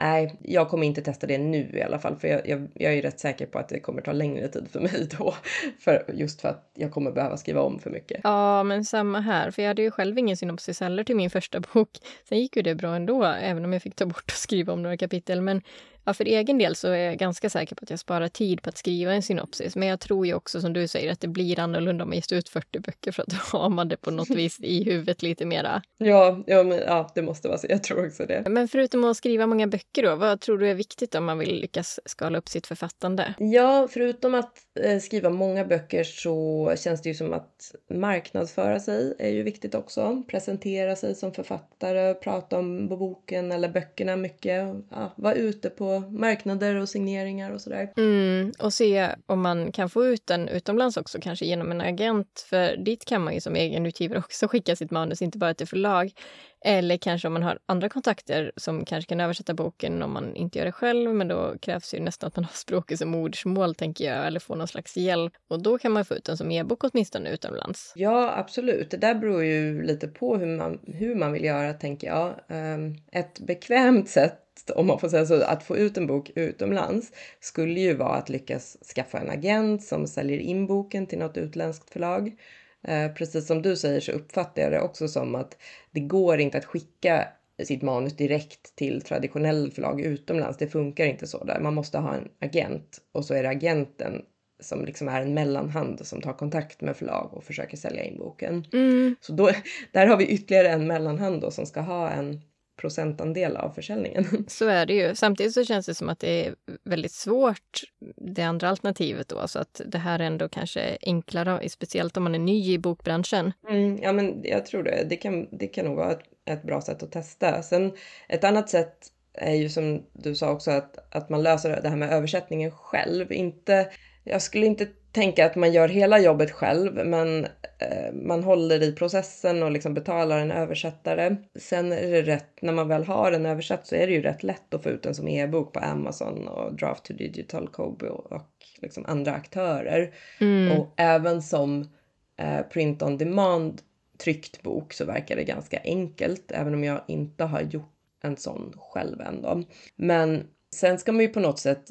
nej, jag kommer inte testa det nu i alla fall, för jag, jag, jag är rätt säker på att det kommer ta längre tid för mig då. För, just för att jag kommer behöva skriva om för mycket. Ja, men samma här, för jag hade ju själv ingen synopsis heller till min första bok. Sen gick ju det bra ändå, även om jag fick ta bort och skriva om några kapitel. Men ja, för egen del så är jag ganska säker på att jag sparar tid på att skriva en synopsis. Men jag tror ju också, som du säger, att det blir annorlunda om man ger ut 40 böcker, för att då har man det på något vis i huvudet lite mera. Ja, ja, men, ja, det måste vara så. Jag tror också det. Men förutom att skriva många böcker då, vad tror du är viktigt om man vill lyckas skala upp sitt författande? Ja, förutom att eh, skriva många böcker så känns det ju som att marknadsföra sig är ju viktigt också. Presentera sig som författare, prata om boken eller böckerna mycket. Ja, vara ute på på marknader och signeringar och sådär. Mm, och se om man kan få ut den utomlands också, kanske genom en agent. För dit kan man ju som egen utgivare också skicka sitt manus, inte bara till förlag. Eller kanske om man har andra kontakter som kanske kan översätta boken om man inte gör det själv, men då krävs ju nästan att man har språket som modersmål, tänker jag, eller får någon slags hjälp. Och då kan man få ut den som e-bok åtminstone utomlands. Ja, absolut. Det där beror ju lite på hur man, hur man vill göra, tänker jag. Ehm, ett bekvämt sätt om man får säga så, att få ut en bok utomlands skulle ju vara att lyckas skaffa en agent som säljer in boken till något utländskt förlag. Eh, precis som du säger så uppfattar jag det också som att det går inte att skicka sitt manus direkt till traditionell förlag utomlands. Det funkar inte så där. Man måste ha en agent och så är det agenten som liksom är en mellanhand som tar kontakt med förlag och försöker sälja in boken. Mm. Så då, där har vi ytterligare en mellanhand då som ska ha en procentandel av försäljningen. Så är det ju. Samtidigt så känns det som att det är väldigt svårt, det andra alternativet då, så att det här är ändå kanske enklare, speciellt om man är ny i bokbranschen. Mm, ja, men jag tror det. Det kan, det kan nog vara ett, ett bra sätt att testa. Sen ett annat sätt är ju som du sa också att, att man löser det här med översättningen själv. Inte, jag skulle inte tänka att man gör hela jobbet själv, men man håller i processen och liksom betalar en översättare. Sen är det rätt, när man väl har den översatt så är det ju rätt lätt att få ut den som e-bok på Amazon och Draft to Digital, Kobo och liksom andra aktörer. Mm. Och även som eh, print on demand tryckt bok så verkar det ganska enkelt, även om jag inte har gjort en sån själv ändå. Men sen ska man ju på något sätt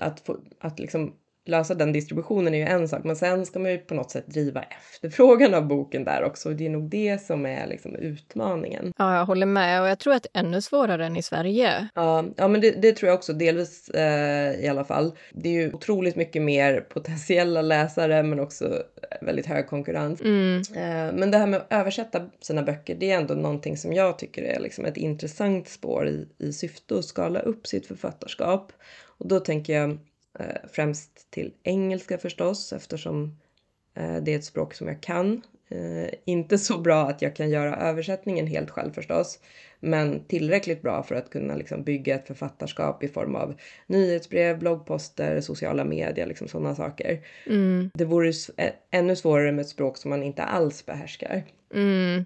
att, få, att liksom lösa den distributionen är ju en sak, men sen ska man ju på något sätt driva efterfrågan av boken där också. Det är nog det som är liksom utmaningen. Ja, jag håller med och jag tror att det är ännu svårare än i Sverige. Ja, ja men det, det tror jag också, delvis eh, i alla fall. Det är ju otroligt mycket mer potentiella läsare, men också väldigt hög konkurrens. Mm. Eh, men det här med att översätta sina böcker, det är ändå någonting som jag tycker är liksom ett intressant spår i, i syfte att skala upp sitt författarskap. Och då tänker jag Eh, främst till engelska förstås eftersom eh, det är ett språk som jag kan. Eh, inte så bra att jag kan göra översättningen helt själv förstås, men tillräckligt bra för att kunna liksom bygga ett författarskap i form av nyhetsbrev, bloggposter, sociala medier, liksom sådana saker. Mm. Det vore ännu svårare med ett språk som man inte alls behärskar. Mm.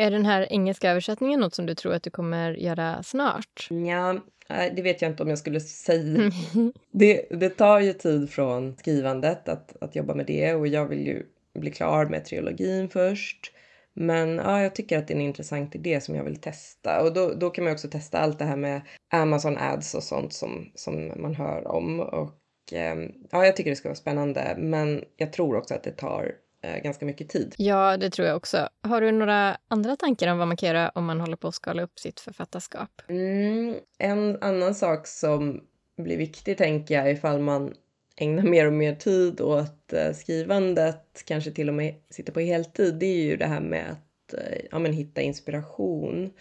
Är den här engelska översättningen något som du tror att du kommer göra snart? Ja, det vet jag inte om jag skulle säga. Det, det tar ju tid från skrivandet att, att jobba med det och jag vill ju bli klar med trilogin först. Men ja, jag tycker att det är en intressant idé som jag vill testa och då, då kan man också testa allt det här med Amazon ads och sånt som, som man hör om och eh, ja, jag tycker det ska vara spännande. Men jag tror också att det tar ganska mycket tid. Ja, det tror jag också. Har du några andra tankar om vad man kan göra om man håller på att skala upp sitt författarskap? Mm, en annan sak som blir viktig tänker jag ifall man ägnar mer och mer tid åt eh, skrivandet, kanske till och med sitter på heltid, det är ju det här med att eh, ja, men hitta inspiration.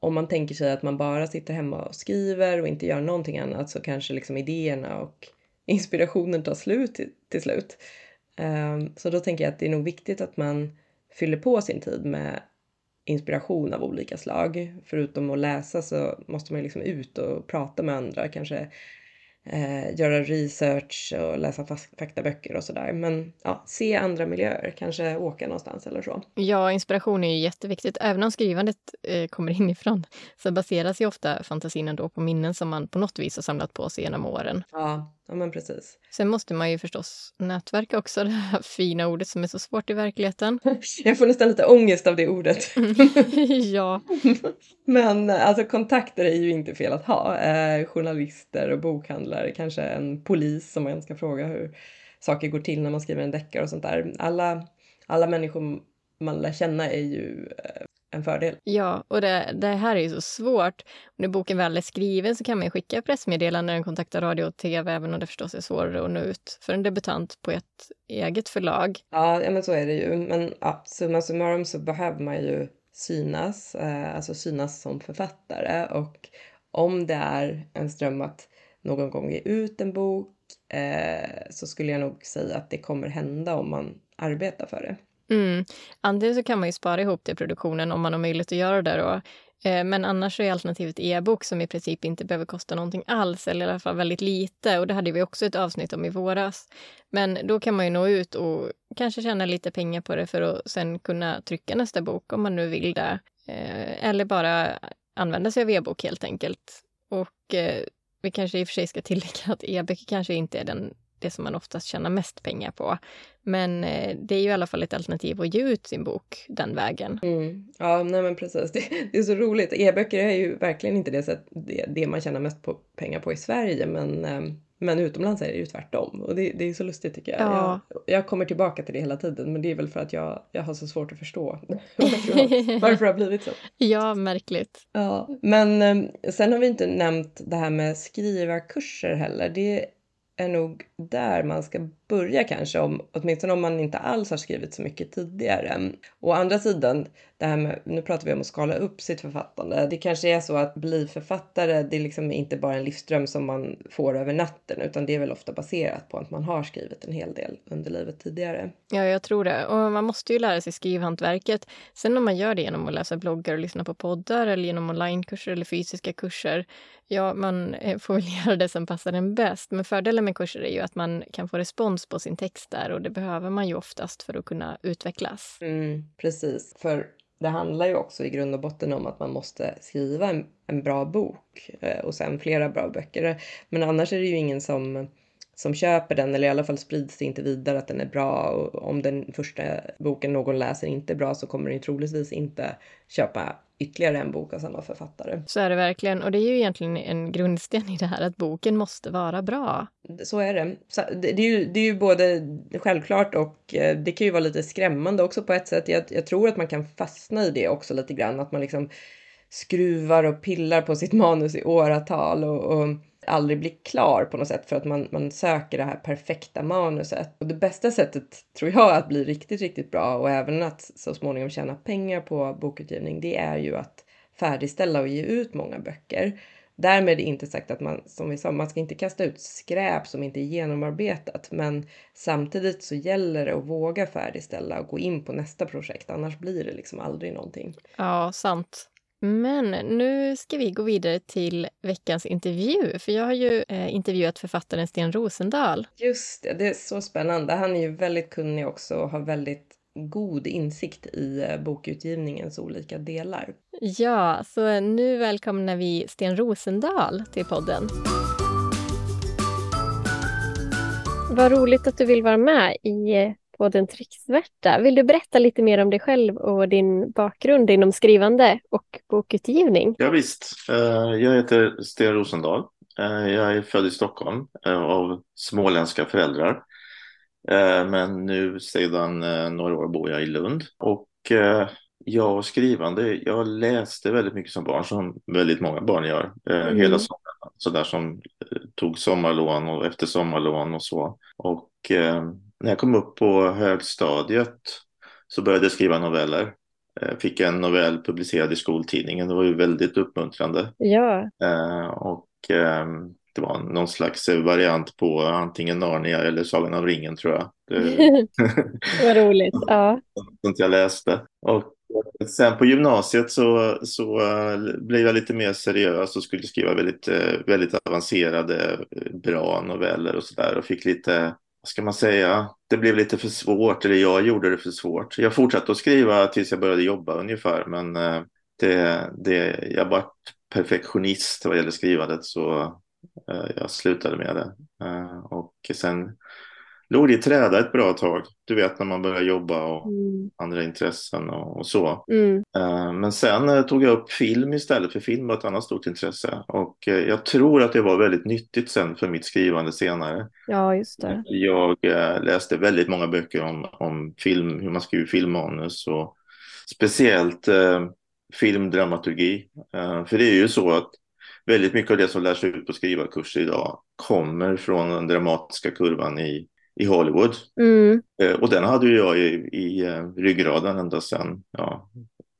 Om man tänker sig att man bara sitter hemma och skriver och inte gör någonting annat så kanske liksom idéerna och inspirationen tar slut till, till slut. Um, så då tänker jag att det är nog viktigt att man fyller på sin tid med inspiration av olika slag. Förutom att läsa så måste man liksom ut och prata med andra, kanske eh, göra research och läsa faktaböcker och sådär. Men ja, se andra miljöer, kanske åka någonstans eller så. Ja, inspiration är ju jätteviktigt. Även om skrivandet eh, kommer inifrån så baseras ju ofta fantasin ändå på minnen som man på något vis har samlat på sig genom åren. Ja, ja men precis. Sen måste man ju förstås nätverka också, det här fina ordet som är så svårt i verkligheten. Jag får nästan lite ångest av det ordet. ja. Men alltså kontakter är ju inte fel att ha. Eh, journalister och bokhandlare, kanske en polis som man ska fråga hur saker går till när man skriver en deckare och sånt där. Alla, alla människor man lär känna är ju eh, en fördel. Ja, och det, det här är ju så svårt. När boken väl är skriven så kan man skicka pressmeddelanden när den kontaktar radio och tv, även om det förstås är svårare att nå ut för en debutant på ett eget förlag. Ja, ja men så är det ju. Men ja, summa summarum så behöver man ju synas, eh, alltså synas som författare och om det är en ström att någon gång ge ut en bok eh, så skulle jag nog säga att det kommer hända om man arbetar för det. Mm. Antingen så kan man ju spara ihop det i produktionen om man har möjlighet att göra det då. Eh, men annars är alternativet e-bok som i princip inte behöver kosta någonting alls, eller i alla fall väldigt lite. Och det hade vi också ett avsnitt om i våras. Men då kan man ju nå ut och kanske tjäna lite pengar på det för att sen kunna trycka nästa bok om man nu vill det. Eh, eller bara använda sig av e-bok helt enkelt. Och eh, vi kanske i och för sig ska tillägga att e-böcker kanske inte är den det som man oftast tjänar mest pengar på. Men eh, det är ju i alla fall ett alternativ att ge ut sin bok den vägen. Mm. Ja, nej men precis. Det, det, är så roligt. E-böcker är ju verkligen inte det, sätt, det, det man tjänar mest på, pengar på i Sverige, men ehm, men utomlands är det ju tvärtom och det, det är så lustigt tycker jag. Ja. jag. jag. kommer tillbaka till det hela tiden men det är väl för att jag, jag har så svårt att förstå varför det har blivit så. Ja, märkligt. Ja, men ehm, sen har vi inte nämnt det här med skrivarkurser heller. Det är nog där man ska börja kanske, om, åtminstone om man inte alls har skrivit så mycket tidigare. Å andra sidan, det här med, nu pratar vi om att skala upp sitt författande. Det kanske är så att bli författare, det är liksom inte bara en livsdröm som man får över natten, utan det är väl ofta baserat på att man har skrivit en hel del under livet tidigare. Ja, jag tror det. Och man måste ju lära sig skrivhantverket. Sen om man gör det genom att läsa bloggar och lyssna på poddar eller genom onlinekurser eller fysiska kurser, ja, man eh, får väl göra det som passar en bäst. Men fördelen med kurser är ju att man kan få respons på sin text där och det behöver man ju oftast för att kunna utvecklas. Mm, precis, för det handlar ju också i grund och botten om att man måste skriva en, en bra bok eh, och sen flera bra böcker. Men annars är det ju ingen som som köper den eller i alla fall sprids det inte vidare att den är bra och om den första boken någon läser inte är bra så kommer den troligtvis inte köpa ytterligare en bok av samma författare. Så är det verkligen och det är ju egentligen en grundsten i det här att boken måste vara bra. Så är det. Det är ju, det är ju både självklart och eh, det kan ju vara lite skrämmande också på ett sätt. Jag, jag tror att man kan fastna i det också lite grann, att man liksom skruvar och pillar på sitt manus i åratal och, och aldrig blir klar på något sätt för att man, man söker det här perfekta manuset. Och det bästa sättet tror jag att bli riktigt, riktigt bra och även att så småningom tjäna pengar på bokutgivning, det är ju att färdigställa och ge ut många böcker. Därmed inte sagt att man, som vi sa, man ska inte kasta ut skräp som inte är genomarbetat, men samtidigt så gäller det att våga färdigställa och gå in på nästa projekt, annars blir det liksom aldrig någonting. Ja, sant. Men nu ska vi gå vidare till veckans intervju, för jag har ju eh, intervjuat författaren Sten Rosendahl. Just det, det är så spännande. Han är ju väldigt kunnig också och har väldigt god insikt i eh, bokutgivningens olika delar. Ja, så nu välkomnar vi Sten Rosendahl till podden. Vad roligt att du vill vara med i eh, podden Trycksvärta. Vill du berätta lite mer om dig själv och din bakgrund inom skrivande och bokutgivning? Ja, visst. Eh, jag heter Sten Rosendahl. Eh, jag är född i Stockholm eh, av småländska föräldrar. Men nu sedan några år bor jag i Lund. Och jag och skrivande, jag läste väldigt mycket som barn, som väldigt många barn gör, mm. hela sommaren. Sådär som tog sommarlån och efter sommarlån och så. Och när jag kom upp på högstadiet så började jag skriva noveller. Jag eh, fick en novell publicerad i skoltidningen. Det var ju väldigt uppmuntrande. Ja. Eh, och ehm, det var någon slags variant på antingen Narnia eller Sagan om ringen tror jag. Vad roligt. Ja. Sånt jag läste. Och sen på gymnasiet så, så eh, blev jag lite mer seriös och skulle skriva väldigt, väldigt avancerade, bra noveller och sådär och fick lite ska man säga, det blev lite för svårt, eller jag gjorde det för svårt. Jag fortsatte att skriva tills jag började jobba ungefär, men eh, det, det, jag var perfektionist vad gäller skrivandet så eh, jag slutade med det. Eh, och sen låg det i träda ett bra tag. Du vet när man börjar jobba och mm. andra intressen och, och så. Mm. Uh, men sen uh, tog jag upp film istället, för film var ett annat stort intresse. Och uh, jag tror att det var väldigt nyttigt sen för mitt skrivande senare. Ja, just det. Jag läste väldigt många böcker om, om film, hur man skriver filmmanus och speciellt filmdramaturgi. för det är ju så att väldigt mycket av det som lärs ut på skrivarkurser idag kommer från den dramatiska kurvan i i Hollywood. Mm. Eh, och den hade jag i, i eh, ryggraden ända sedan ja,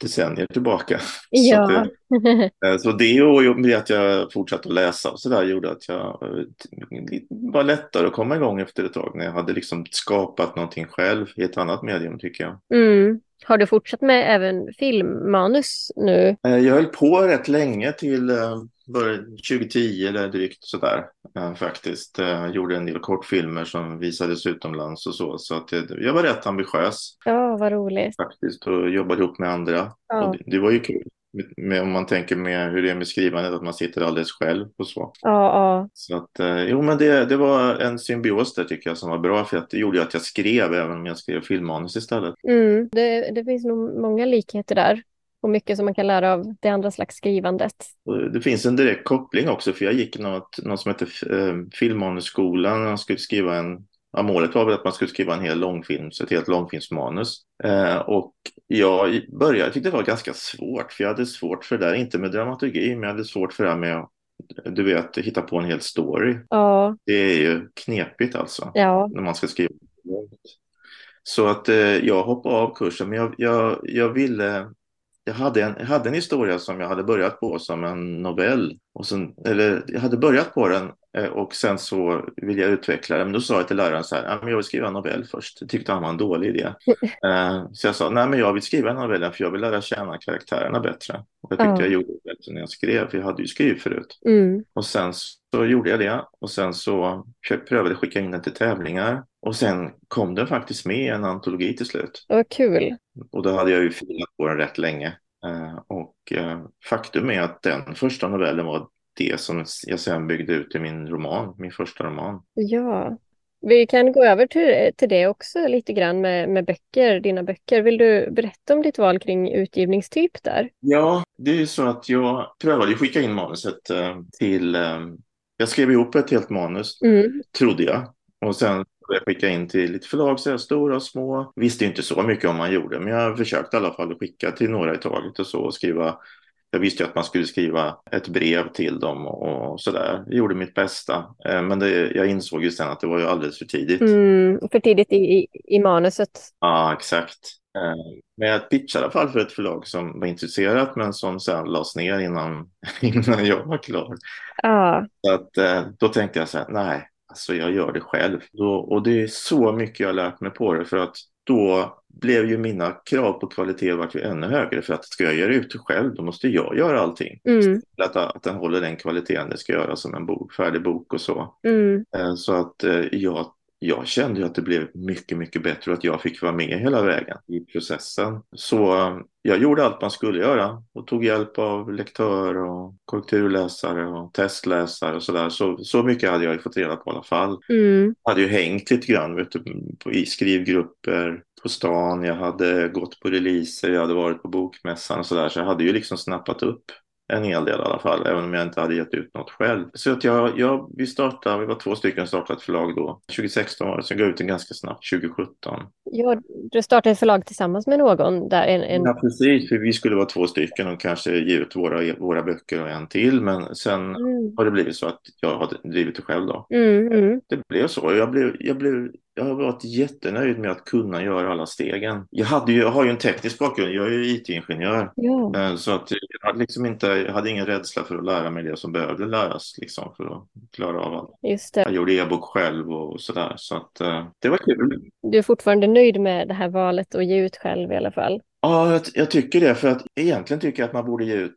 decennier tillbaka. Ja. Så, det, eh, så det och med att jag fortsatte att läsa och så där gjorde att jag var lättare att komma igång efter ett tag när jag hade liksom skapat någonting själv i ett annat medium tycker jag. Mm. Har du fortsatt med även filmmanus nu? Jag höll på rätt länge till började 2010 eller drygt sådär eh, faktiskt. Eh, gjorde en del kortfilmer som visades utomlands och så. Så att jag, jag var rätt ambitiös. Ja, vad roligt. Faktiskt och jobbade ihop med andra. Ja. Det, det var ju kul. Med, om man tänker med hur det är med skrivandet, att man sitter alldeles själv och så. Ja, ja. Så att, eh, jo men det, det var en symbios där tycker jag som var bra för att det gjorde att jag skrev även om jag skrev filmmanus istället. Mm. Det, det finns nog många likheter där och mycket som man kan lära av det andra slags skrivandet. Det finns en direkt koppling också, för jag gick något, något som heter eh, Filmmanusskolan. Jag skulle skriva en, ja, målet var väl att man skulle skriva en hel långfilm, så ett helt långfilmsmanus. Eh, och jag började, jag tyckte det var ganska svårt, för jag hade svårt för det där, inte med dramaturgi, men jag hade svårt för det här med att du vet, hitta på en hel story. Ja. Det är ju knepigt alltså, ja. när man ska skriva. Så att eh, jag hoppade av kursen, men jag, jag, jag ville jag hade, en, jag hade en historia som jag hade börjat på som en novell. Och sen, eller jag hade börjat på den eh, och sen så ville jag utveckla den. Men då sa jag till läraren så här, jag vill skriva en novell först. Det tyckte han var en dålig idé. Eh, så jag sa, nej men jag vill skriva en novell för jag vill lära känna karaktärerna bättre. Och jag tyckte Ja. jag gjorde det bättre när jag skrev, för jag hade ju skrivit förut. Mm. Och sen så gjorde jag det och sen så prövade jag skicka in den till tävlingar. Och sen kom den faktiskt med i en antologi till slut. Vad kul. Och då hade jag ju filat på den rätt länge. Eh, och eh, faktum är att den första novellen var det som jag sen byggde ut i min roman, min första roman. Ja. Vi kan gå över till, till det också lite grann med, med böcker, dina böcker. Vill du berätta om ditt val kring utgivningstyp där? Ja, det är ju så att jag prövade att skicka in manuset eh, till... Jag skrev ihop ett helt manus, Mm. trodde jag. Och sen jag skicka in till lite förlag, så här, stora och små. Visste inte så mycket om man gjorde, men jag försökte i alla fall att skicka till några i taget och så och skriva. Jag visste ju att man skulle skriva ett brev till dem och, sådär. Jag gjorde mitt bästa, eh, men det, jag insåg ju sen att det var ju alldeles för tidigt. Mm. För tidigt i, i, i manuset. Ja, exakt. Eh, Men jag pitchade i alla fall för ett förlag som var intresserat, men som sen lades ner innan, innan jag var klar. Ja. Så att, eh, då tänkte jag så här, nej, alltså jag gör det själv. Och det är så mycket jag har lärt mig på det, för att då blev ju mina krav på kvalitet vart ju ännu högre. För att ska jag göra ut det själv, då måste jag göra allting. Mm. Att, att den håller den kvaliteten det ska göra som en bok, färdig bok och så. Mm. Eh, Så att eh, jag, jag kände ju att det blev mycket, mycket bättre och att jag fick vara med hela vägen i processen. Så eh, jag gjorde allt man skulle göra och tog hjälp av lektör och korrekturläsare och testläsare och sådär. Så, så mycket hade jag ju fått reda på i alla fall. Mm. Jag hade ju hängt lite grann vet du, på, i skrivgrupper på stan. Jag hade gått på releaser, jag hade varit på bokmässan och sådär. Så jag hade ju liksom snappat upp en hel del i alla fall, även om jag inte hade gett ut något själv. Så att jag, jag, vi startade, vi var två stycken som startade ett förlag då. 2016 var det, så jag gav ut den ganska snabbt, 2017. Ja, du startade ett förlag tillsammans med någon där. En, en... Ja, precis, för vi skulle vara två stycken och kanske ge ut våra, våra böcker och en till. Men sen Mm. har det blivit så att jag har drivit det själv då. Mm, mm. Det blev så. Jag, blev, jag, blev, jag har varit jättenöjd med att kunna göra alla stegen. Jag, hade ju, jag har ju en teknisk bakgrund, jag är ju IT-ingenjör. Ja. Eh, Så att jag hade, liksom inte, jag hade ingen rädsla för att lära mig det som behövde läras liksom, för att klara av allt. Just det. Jag gjorde e-bok själv och sådär. Så att, eh, det var kul. Du är fortfarande nöjd med det här valet att ge ut själv i alla fall? Ja, jag, jag tycker det. För att egentligen tycker jag att man borde ge ut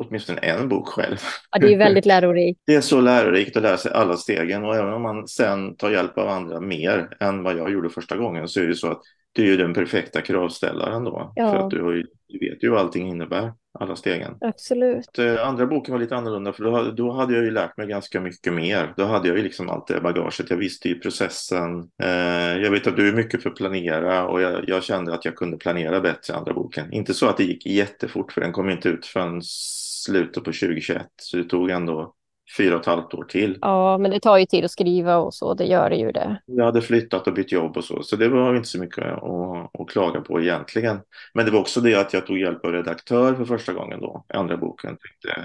åtminstone en bok själv. Ja, det är väldigt lärorikt. Det är så lärorikt att lära sig alla stegen och även om man sen tar hjälp av andra mer än vad jag gjorde första gången så är det så att du är ju den perfekta kravställaren då. Ja. För att du, har ju, du vet ju vad allting innebär, alla stegen. Absolut. Eh, Andra boken var lite annorlunda för då, hade- då hade jag ju lärt mig ganska mycket mer. Då hade jag ju liksom allt det bagaget. Jag visste ju processen. Eh, jag vet att du är mycket för att planera och jag, jag kände att jag kunde planera bättre i andra boken. Inte så att det gick jättefort för den kom inte ut förrän slutet på 2021. Så det tog ändå fyra och ett halvt år till. Ja, men det tar ju tid att skriva och så, det gör det ju det. Jag hade flyttat och bytt jobb och så, så det var inte så mycket att, att klaga på egentligen. Men det var också det att jag tog hjälp av redaktör för första gången då, andra boken.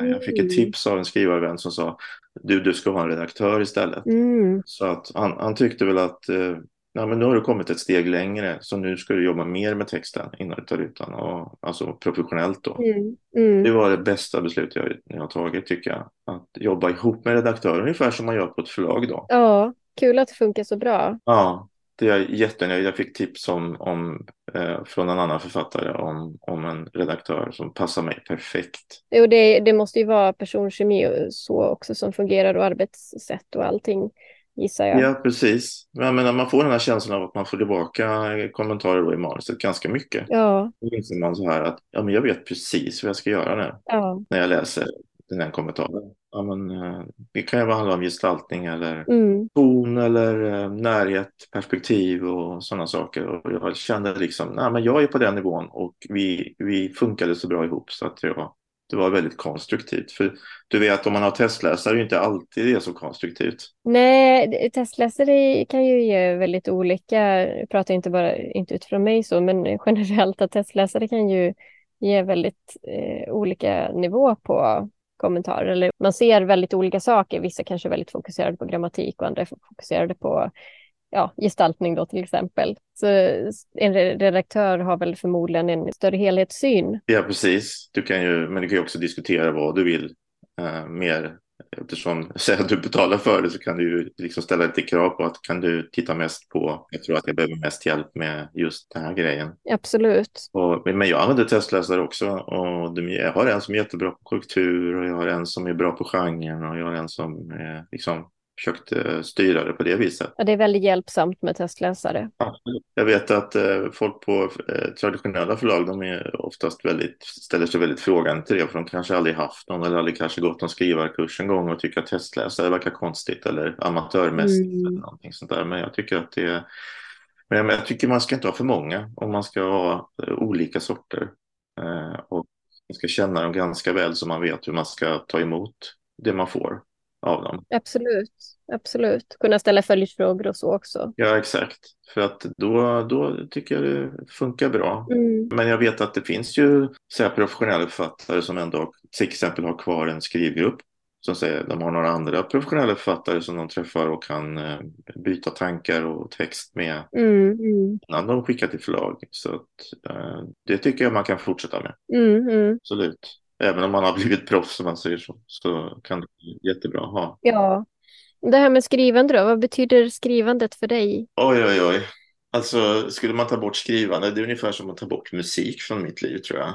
Jag fick ett Mm. tips av en skrivarvän som sa du, du ska ha en redaktör istället. Mm. Så att han, han tyckte väl att eh, nej, men nu har du kommit ett steg längre så nu ska du jobba mer med texten innan du tar ut den. Och, alltså professionellt då. Mm. Mm. Det var det bästa beslut jag, jag har tagit tycker jag. Att jobba ihop med redaktören ungefär som man gör på ett förlag då. Ja, kul att det funkar så bra. Ja, det är jag jättenöjd. Jag fick tips om, om, eh, från en annan författare om, om en redaktör som passar mig perfekt. Jo, det, det måste ju vara personkemi och så också som fungerar och arbetssätt och allting gissar jag. Ja, precis. Jag menar, man får den här känslan av att man får tillbaka kommentarer då i manuset ganska mycket. Ja, Då inser man så här att ja, men jag vet precis vad jag ska göra nu ja. när jag läser den här kommentaren. Ja, men, eh, det kan ju handla om gestaltning eller Mm. ton eller eh, närhet, perspektiv och sådana saker. Och jag kände liksom, nej men jag är på den nivån och vi, vi funkade så bra ihop så att jag, det var väldigt konstruktivt. För du vet, om man har testläsare är det inte alltid det är så konstruktivt. Nej, testläsare kan ju ge väldigt olika, jag pratar inte bara inte utifrån mig så, men generellt att testläsare kan ju ge väldigt eh, olika nivå på kommentarer. Eller man ser väldigt olika saker. Vissa kanske är väldigt fokuserade på grammatik och andra är fokuserade på ja, gestaltning då till exempel. Så en re- redaktör har väl förmodligen en större helhetssyn. Ja, precis. Du kan ju, men du kan ju också diskutera vad du vill eh, mer. Eftersom säg att du betalar för det så kan du ju liksom ställa lite krav på att kan du titta mest på, jag tror att jag behöver mest hjälp med just den här grejen. Absolut. Och, men jag använder testläsare också och de, jag har en som är jättebra på korrektur och jag har en som är bra på genren och jag har en som är, liksom försökt eh, styra det på det viset. Ja, det är väldigt hjälpsamt med testläsare. Jag vet att eh, folk på eh, traditionella förlag de är oftast väldigt, ställer sig väldigt frågande till det för de kanske aldrig haft någon eller aldrig kanske gått någon skrivarkurs en gång och tycker att testläsare verkar konstigt eller amatörmässigt Mm. eller någonting sånt där. Men jag tycker att det är men jag, tycker man ska inte ha för många om man ska ha olika sorter. Och man ska känna dem ganska väl så man vet hur man ska ta emot det man får av dem. Absolut, absolut. Kunna ställa följdfrågor och så också. Ja, exakt. För att då, då tycker jag det funkar bra. Mm. Men jag vet att det finns ju så professionella författare som ändå till exempel har kvar en skrivgrupp. Som säger de har några andra professionella författare som de träffar och kan eh, byta tankar och text med Mm, mm, innan de skickar till förlag. Så att, eh, det tycker jag man kan fortsätta med. mm, mm. Absolut. Även om man har blivit proffs som man säger så, så kan det bli jättebra att ha. Ja. Det här med skrivande då, vad betyder skrivandet för dig? Oj, oj, oj. Alltså, skulle man ta bort skrivande, det är ungefär som att ta bort musik från mitt liv, tror jag.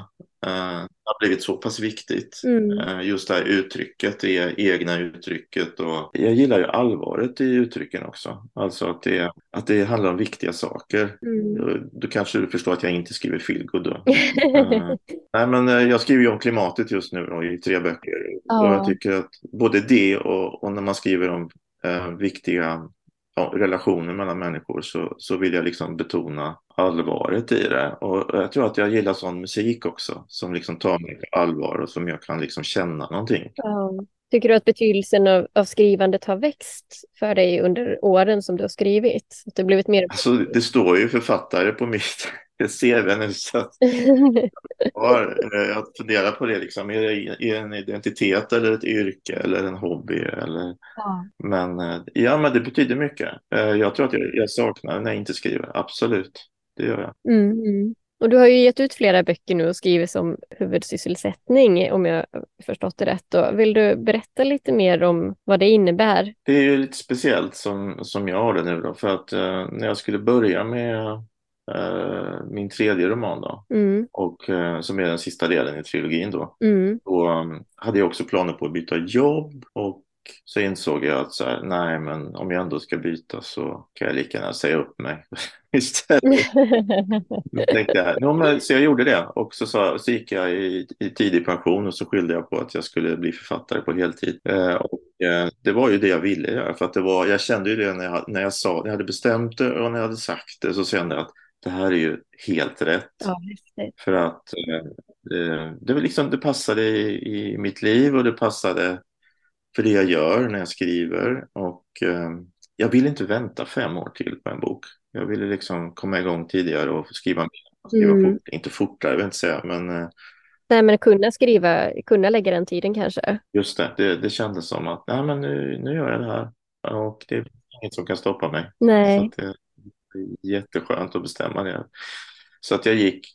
Eh, det har blivit så pass viktigt. Mm. Eh, just det här uttrycket, det egna uttrycket. Och jag gillar ju allvaret i uttrycken också. Alltså att det, att det handlar om viktiga saker. Mm. Då kanske du förstår att jag inte skriver feelgood då. Eh, nej, men eh, jag skriver ju om klimatet just nu då, i tre böcker. Ja. Och jag tycker att både det och, och när man skriver om eh, viktiga ja, relationer mellan människor så, så vill jag liksom betona allvaret i det. Och jag tror att jag gillar sån musik också som liksom tar mig på allvar och som jag kan liksom känna någonting. Ja. Tycker du att betydelsen av, av skrivandet har växt för dig under åren som du har skrivit? Att det blivit mer... Alltså det står ju författare på mitt CV nu så att har eh, jag funderar på det liksom. Är det är det en identitet eller ett yrke eller en hobby eller Ja. Men eh, ja, men det betyder mycket. Eh, Jag tror att jag, jag saknar när jag inte skriver. Absolut, det gör jag. Mm. Och du har ju gett ut flera böcker nu och skrivit som huvudsysselsättning, om jag förstått det rätt. Då. Vill du berätta lite mer om vad det innebär? Det är ju lite speciellt som, som jag har det nu då. För att eh, när jag skulle börja med min tredje roman då. Mm, Och eh, som är den sista delen i trilogin då. mm, Då um, hade jag också planer på att byta jobb. Och så insåg jag att så här, nej men om jag ändå ska byta så kan jag lika gärna säga upp mig istället. Tänkte jag, no, men, så jag gjorde det och så, sa, så gick jag i, i tidig pension och så skyllde jag på att jag skulle bli författare på heltid. Eh, och, eh, det var ju det jag ville göra för att det var, jag kände ju det när jag, när jag sa, när jag hade bestämt det och när jag hade sagt det så kände jag att det här är ju helt rätt. ja. För att eh, det, det, liksom, det passade i, i mitt liv och det passade för det jag gör när jag skriver. Och eh, jag vill inte vänta fem år till på en bok. Jag ville liksom komma igång tidigare och skriva, skriva Mm. fort, inte fortare, jag vill inte säga, men eh, Nej, men kunna skriva, kunna lägga den tiden kanske. just det, det, det kändes som att nej, men nu, nu gör jag det här och det är inget som kan stoppa mig. Nej, jätteskönt att bestämma det. Så att jag gick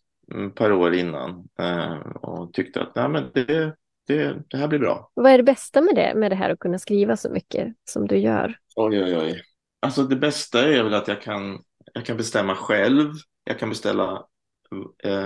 ett par år innan eh, och tyckte att Nej, men det, det, det här blir bra. Vad är det bästa med det, med det här att kunna skriva så mycket som du gör? Oj, oj, oj. Alltså det bästa är väl att jag kan, jag kan bestämma själv. Jag kan beställa,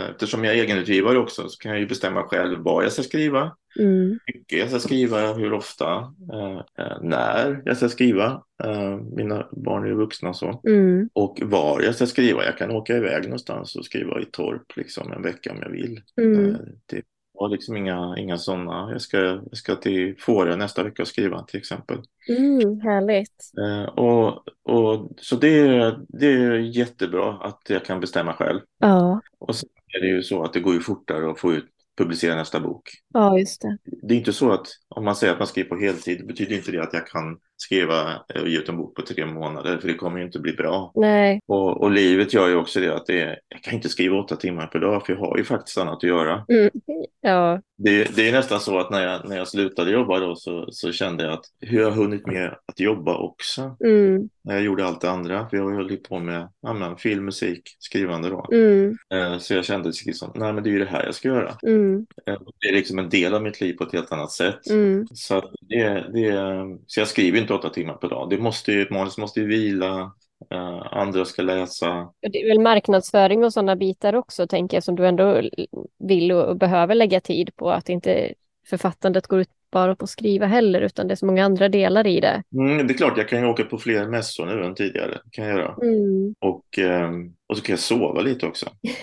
eftersom jag är egenutgivare också, så kan jag ju bestämma själv vad jag ska skriva. Mm. mycket jag ska skriva, hur ofta, eh, eh, när jag ska skriva. Eh, mina barn är ju vuxna så. Mm. Och var jag ska skriva. Jag kan åka iväg någonstans och skriva i torp liksom en vecka om jag vill. Mm. Eh, det var liksom inga, inga sådana. Jag ska, jag ska till Fårö nästa vecka och skriva till exempel. Mm, härligt. Eh, och, och, så det, är- det är jättebra att jag kan bestämma själv. Ja, Och sen är det ju så att det går ju fortare att få ut publicera nästa bok. Ja just det. Det är inte så att om man säger att man skriver på heltid betyder inte det att jag kan skriva och ge ut en bok på tre månader för det kommer ju inte bli bra. Nej, Och, och livet gör ju också det att det är, jag kan inte skriva åtta timmar per dag för jag har ju faktiskt annat att göra. mm. ja, Det, det är nästan så att när jag, när jag slutade jobba då så, så kände jag att hur har jag hunnit med att jobba också mm. när jag gjorde allt det andra. För jag har ju på med ja, men, film, musik, skrivande då. Mm. Eh, Så jag kände liksom, nej men det är ju det här jag ska göra. Mm. Eh, Det är liksom en del av mitt liv på ett helt annat sätt. Mm. Så, det, det, så jag skriver inte åtta timmar per dag. Det måste ju, ett manus måste ju vila, eh, andra ska läsa. Det är väl marknadsföring och sådana bitar också, tänker jag, som du ändå vill och behöver lägga tid på. Att inte författandet går ut bara på att skriva heller, utan det är så många andra delar i det. Mm, det är klart, jag kan ju åka på fler mässor nu än tidigare. Kan jag göra. Mm. Och, eh, och så kan jag sova lite också.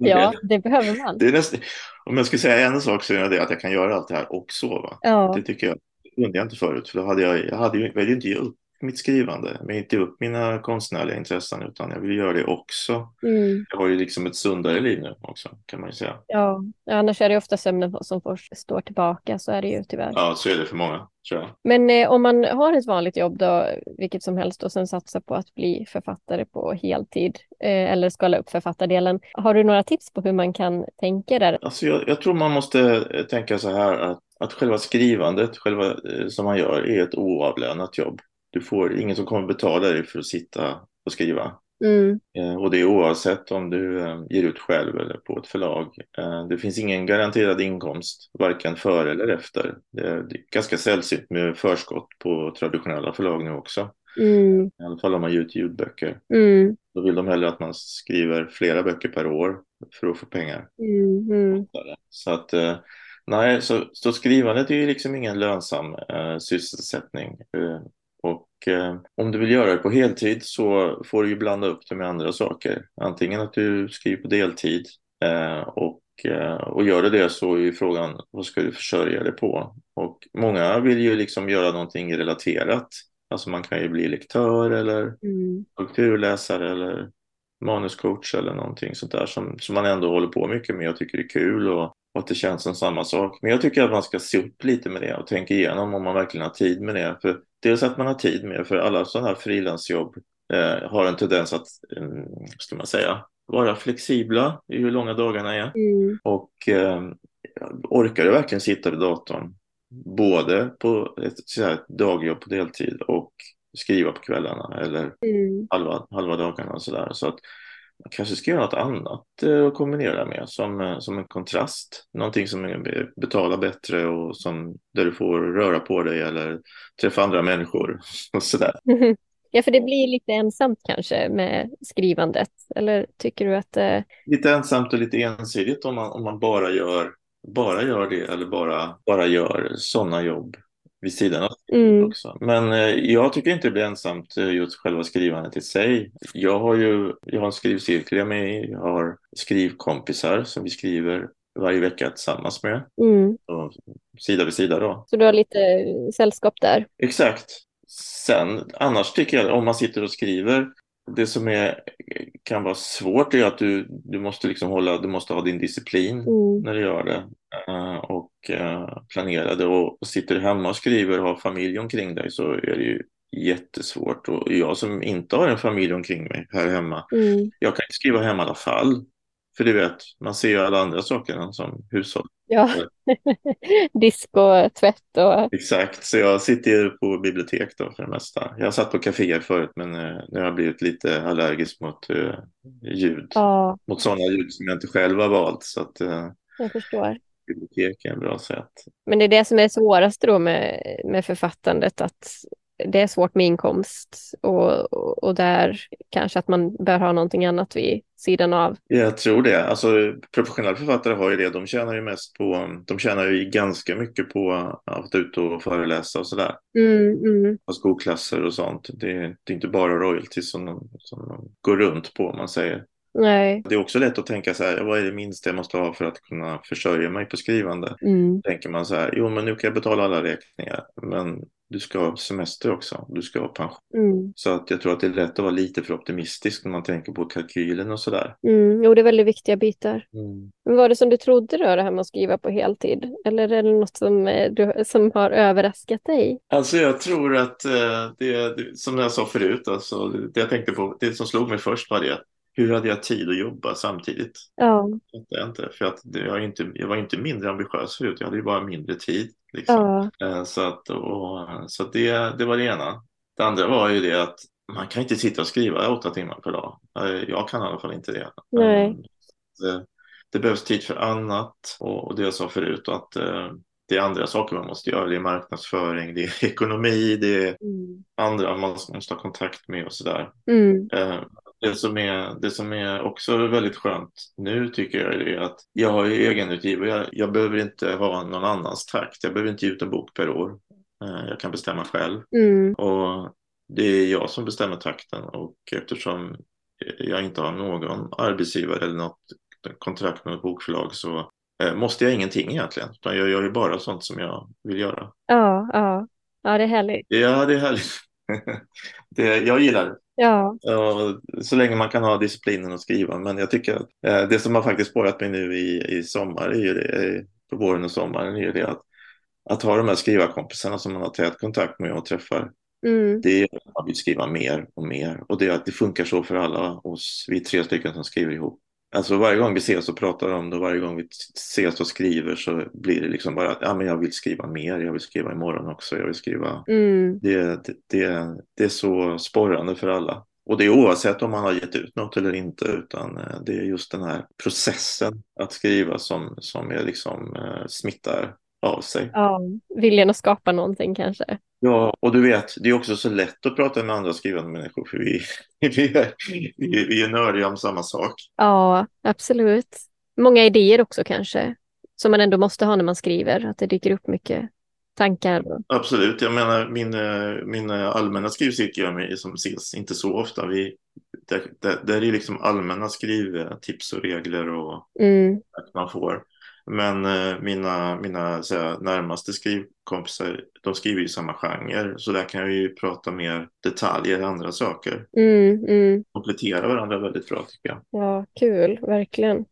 ja, det behöver man. Det är nästan, om jag ska säga en sak så är det att jag kan göra allt det här och sova. Ja, Det tycker jag, det kunde jag inte förut. För då hade jag, jag hade ju, jag ville inte ge upp mitt skrivande, men inte upp mina konstnärliga intressen, utan jag vill göra det också. mm. Jag har ju liksom ett sundare liv nu också, kan man ju säga. ja. annars är det ofta sömnen som får stå tillbaka, så är det ju tyvärr. Ja, så är det för många, tror jag. Men eh, om man har ett vanligt jobb då, vilket som helst, och sen satsar på att bli författare på heltid eh, eller skala upp författardelen, har du några tips på hur man kan tänka där? Alltså jag, jag tror man måste eh, tänka så här att, att själva skrivandet, själva eh, som man gör, är ett oavlönat jobb. Du får ingen som kommer betala dig för att sitta och skriva. Mm, Eh, Och det är oavsett om du eh, ger ut själv eller på ett förlag. Eh, Det finns ingen garanterad inkomst, varken före eller efter. Det är ganska sällsynt med förskott på traditionella förlag nu också. mm, I alla fall om man ger ut ljudböcker. mm, Då vill de hellre att man skriver flera böcker per år för att få pengar. mm, Så att, nej, så, så skrivandet är ju liksom ingen lönsam eh, sysselsättning. Eh, och eh, om du vill göra det på heltid så får du ju blanda upp det med andra saker. Antingen att du skriver på deltid eh, och, eh, och gör du det så är ju frågan vad ska du försörja dig på? Och många vill ju liksom göra någonting relaterat. Alltså man kan ju bli lektör eller mm, kulturläsare eller manuscoach eller någonting sånt där som, som man ändå håller på mycket med och tycker är kul och, och att det känns som samma sak. Men jag tycker att man ska se upp lite med det och tänka igenom om man verkligen har tid med det. För dels att man har tid med det, för alla sådana här frilansjobb eh, har en tendens att, eh, ska man säga, vara flexibla i hur långa dagarna är. mm, Och eh, orkar du verkligen sitta vid datorn både på ett så här, dagjobb på deltid och skriva på kvällarna eller mm, halva, halva dagarna och sådär. Så att man kanske ska göra något annat eh, att kombinera med som, eh, som en kontrast. Någonting som betalar bättre och som, där du får röra på dig eller träffa andra människor och sådär. Ja, för det blir lite ensamt kanske med skrivandet. Eller tycker du att... Eh, Lite ensamt och lite ensidigt om man, om man bara gör bara gör det eller bara, bara gör sådana jobb vid sidan av mm, också. Men eh, jag tycker inte det blir ensamt eh, just själva skrivandet i sig. Jag har ju jag har en skrivcirkel jag med. Jag har skrivkompisar som vi skriver varje vecka tillsammans med. mm. Och sida vid sida då. Så du har lite eh, sällskap där? Exakt. Sen annars tycker jag om man sitter och skriver det som är, kan vara svårt är att du, du måste liksom hålla, du måste ha din disciplin Mm, när du gör det eh, och eh, planera det. Och, och sitter du hemma och skriver och har familj omkring dig så är det ju jättesvårt. Och jag som inte har en familj omkring mig här hemma mm, jag kan inte skriva hemma i alla fall För du vet, man ser ju alla andra saker som hushåll. Ja, disk och tvätt och... Exakt, så jag sitter ju på bibliotek då för det mesta. Jag satt på kaféer förut men eh, nu har jag blivit lite allergisk mot uh, ljud. Ja. Mot sådana ljud som jag inte själv har valt. Så att, uh, jag förstår. Bibliotek är en bra sätt. Men det är det som är svårast då med, med författandet, att det är svårt med inkomst och, och där kanske att man bör ha någonting annat vid sidan av. Jag tror det. Alltså, professionella författare har ju det. De tjänar ju mest på, de tjänar ju ganska mycket på att ut och föreläsa och sådär. Mm, mm. På skolklasser och sånt. Det, det är inte bara royalties som de, som de går runt på om man säger. Nej. Det är också lätt att tänka så här, vad är det minsta jag måste ha för att kunna försörja mig på skrivande? Mm. Tänker man så här, jo men nu kan jag betala alla räkningar, men du ska ha semester också, du ska ha pension. Mm. Så att jag tror att det är lätt att vara lite för optimistisk när man tänker på kalkylen och sådär. Mm. Jo, det är väldigt viktiga bitar. Mm. Men var det som du trodde då, det här med att skriva på heltid? Eller är det något som, eh, du, som har överraskat dig? Alltså jag tror att eh, det, det, som jag sa förut, alltså, det jag tänkte på, det som slog mig först var det hur hade jag tid att jobba samtidigt? Ja. Jag inte, för att jag, inte, jag var inte mindre ambitiös förut, jag hade ju bara mindre tid. Liksom. Ja. Eh, Så, att, och, så att det, det var det ena. Det andra var ju det att man kan inte sitta och skriva åtta timmar per dag. Eh, Jag kan i alla fall inte det. Nej. Eh, Det, det behövs tid för annat och, och det jag sa förut att det är andra saker man måste göra. Det är marknadsföring, det är ekonomi, det är Mm. andra man måste ha kontakt med och sådär. Mm. Det som, är, det som är också väldigt skönt nu tycker jag är att jag har ju egenutgivare. Jag, jag behöver inte ha någon annans takt. Jag behöver inte ge ut en bok per år. Eh, Jag kan bestämma själv. Mm. Och det är jag som bestämmer takten och eftersom jag inte har någon arbetsgivare eller något kontrakt med ett bokförlag så eh, måste jag ingenting egentligen. Utan jag gör ju bara sånt som jag vill göra. Ja, ja. Ja, det är härligt. Ja, det är härligt. det, jag gillar det. Ja. Så länge man kan ha disciplinen att skriva. Men jag tycker att eh, det som har faktiskt spårat mig nu i, i sommar, är ju det, eh, på våren och sommaren, är ju det att, att ha de här skrivarkompisarna som man har tät kontakt med och träffar. Mm. Det är att man vill skriva mer och mer. Och det, det funkar så för alla oss, vi tre stycken som skriver ihop. Alltså varje gång vi ses och pratar om det, varje gång vi ses och skriver så blir det liksom bara att ja, men jag vill skriva mer, jag vill skriva imorgon också, jag vill skriva Mm. det, det, det, det är så sporrande för alla. Och det är oavsett om man har gett ut något eller inte, utan eh, det är just den här processen att skriva som, som är liksom eh, smittar av sig. Ja, viljan att skapa någonting kanske. Ja, och du vet, det är också så lätt att prata med andra skrivande människor, för vi, vi, är, vi, är- nördiga om samma sak. Ja, absolut. Många idéer också kanske, som man ändå måste ha när man skriver, att det dyker upp mycket tankar. Absolut, jag menar min, min allmänna skrivcirkel med, som ses inte så ofta. Vi, där, där, där är liksom allmänna skrivtips och regler och Mm. att man får. Men eh, mina, mina här, närmaste skrivkompisar, de skriver ju samma genre. Så där kan jag ju prata mer detaljer, andra saker. Mm, mm. Komplettera varandra väldigt bra tycker jag. Ja, kul, verkligen.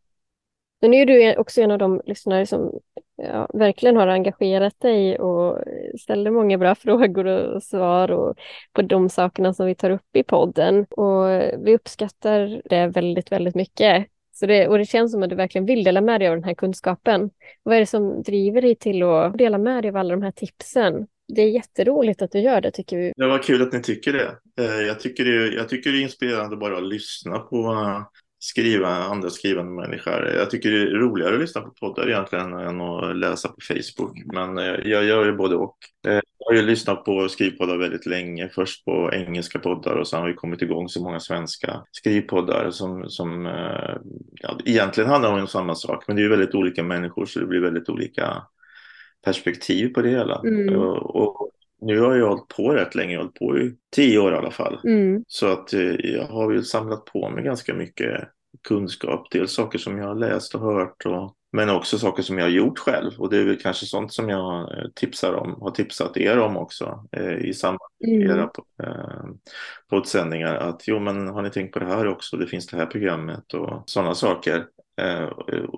Men nu är du också en av de lyssnare som ja, verkligen har engagerat dig och ställer många bra frågor och svar och på de sakerna som vi tar upp i podden. Och vi uppskattar det väldigt, väldigt mycket. Så det, och det känns som att du verkligen vill dela med dig av den här kunskapen. Vad är det som driver dig till att dela med dig av alla de här tipsen? Det är jätteroligt att du gör det, tycker vi. Det var kul att ni tycker det. Eh, jag tycker det, jag tycker det är inspirerande bara att lyssna på skriva, andra skrivande människor. Jag tycker det är roligare att lyssna på poddar egentligen än att läsa på Facebook. Men eh, jag gör ju både och. Eh, Jag har ju lyssnat på skrivpoddar väldigt länge. Först på engelska poddar och sen har vi kommit igång så många svenska skrivpoddar som, som eh, ja, egentligen handlar om samma sak. Men det är ju väldigt olika människor så det blir väldigt olika perspektiv på det hela. Mm. Och, och nu har jag hållit på rätt länge, jag har hållit på i tio år i alla fall. Mm, Så att eh, jag har ju samlat på mig ganska mycket kunskap. Dels saker som jag har läst och hört och, men också saker som jag har gjort själv. Och det är väl kanske sånt som jag eh, tipsar om, har tipsat er om också eh, i samband med Mm. era eh, poddsändningar. Att jo men har ni tänkt på det här också? Det finns det här programmet och sådana saker. Eh,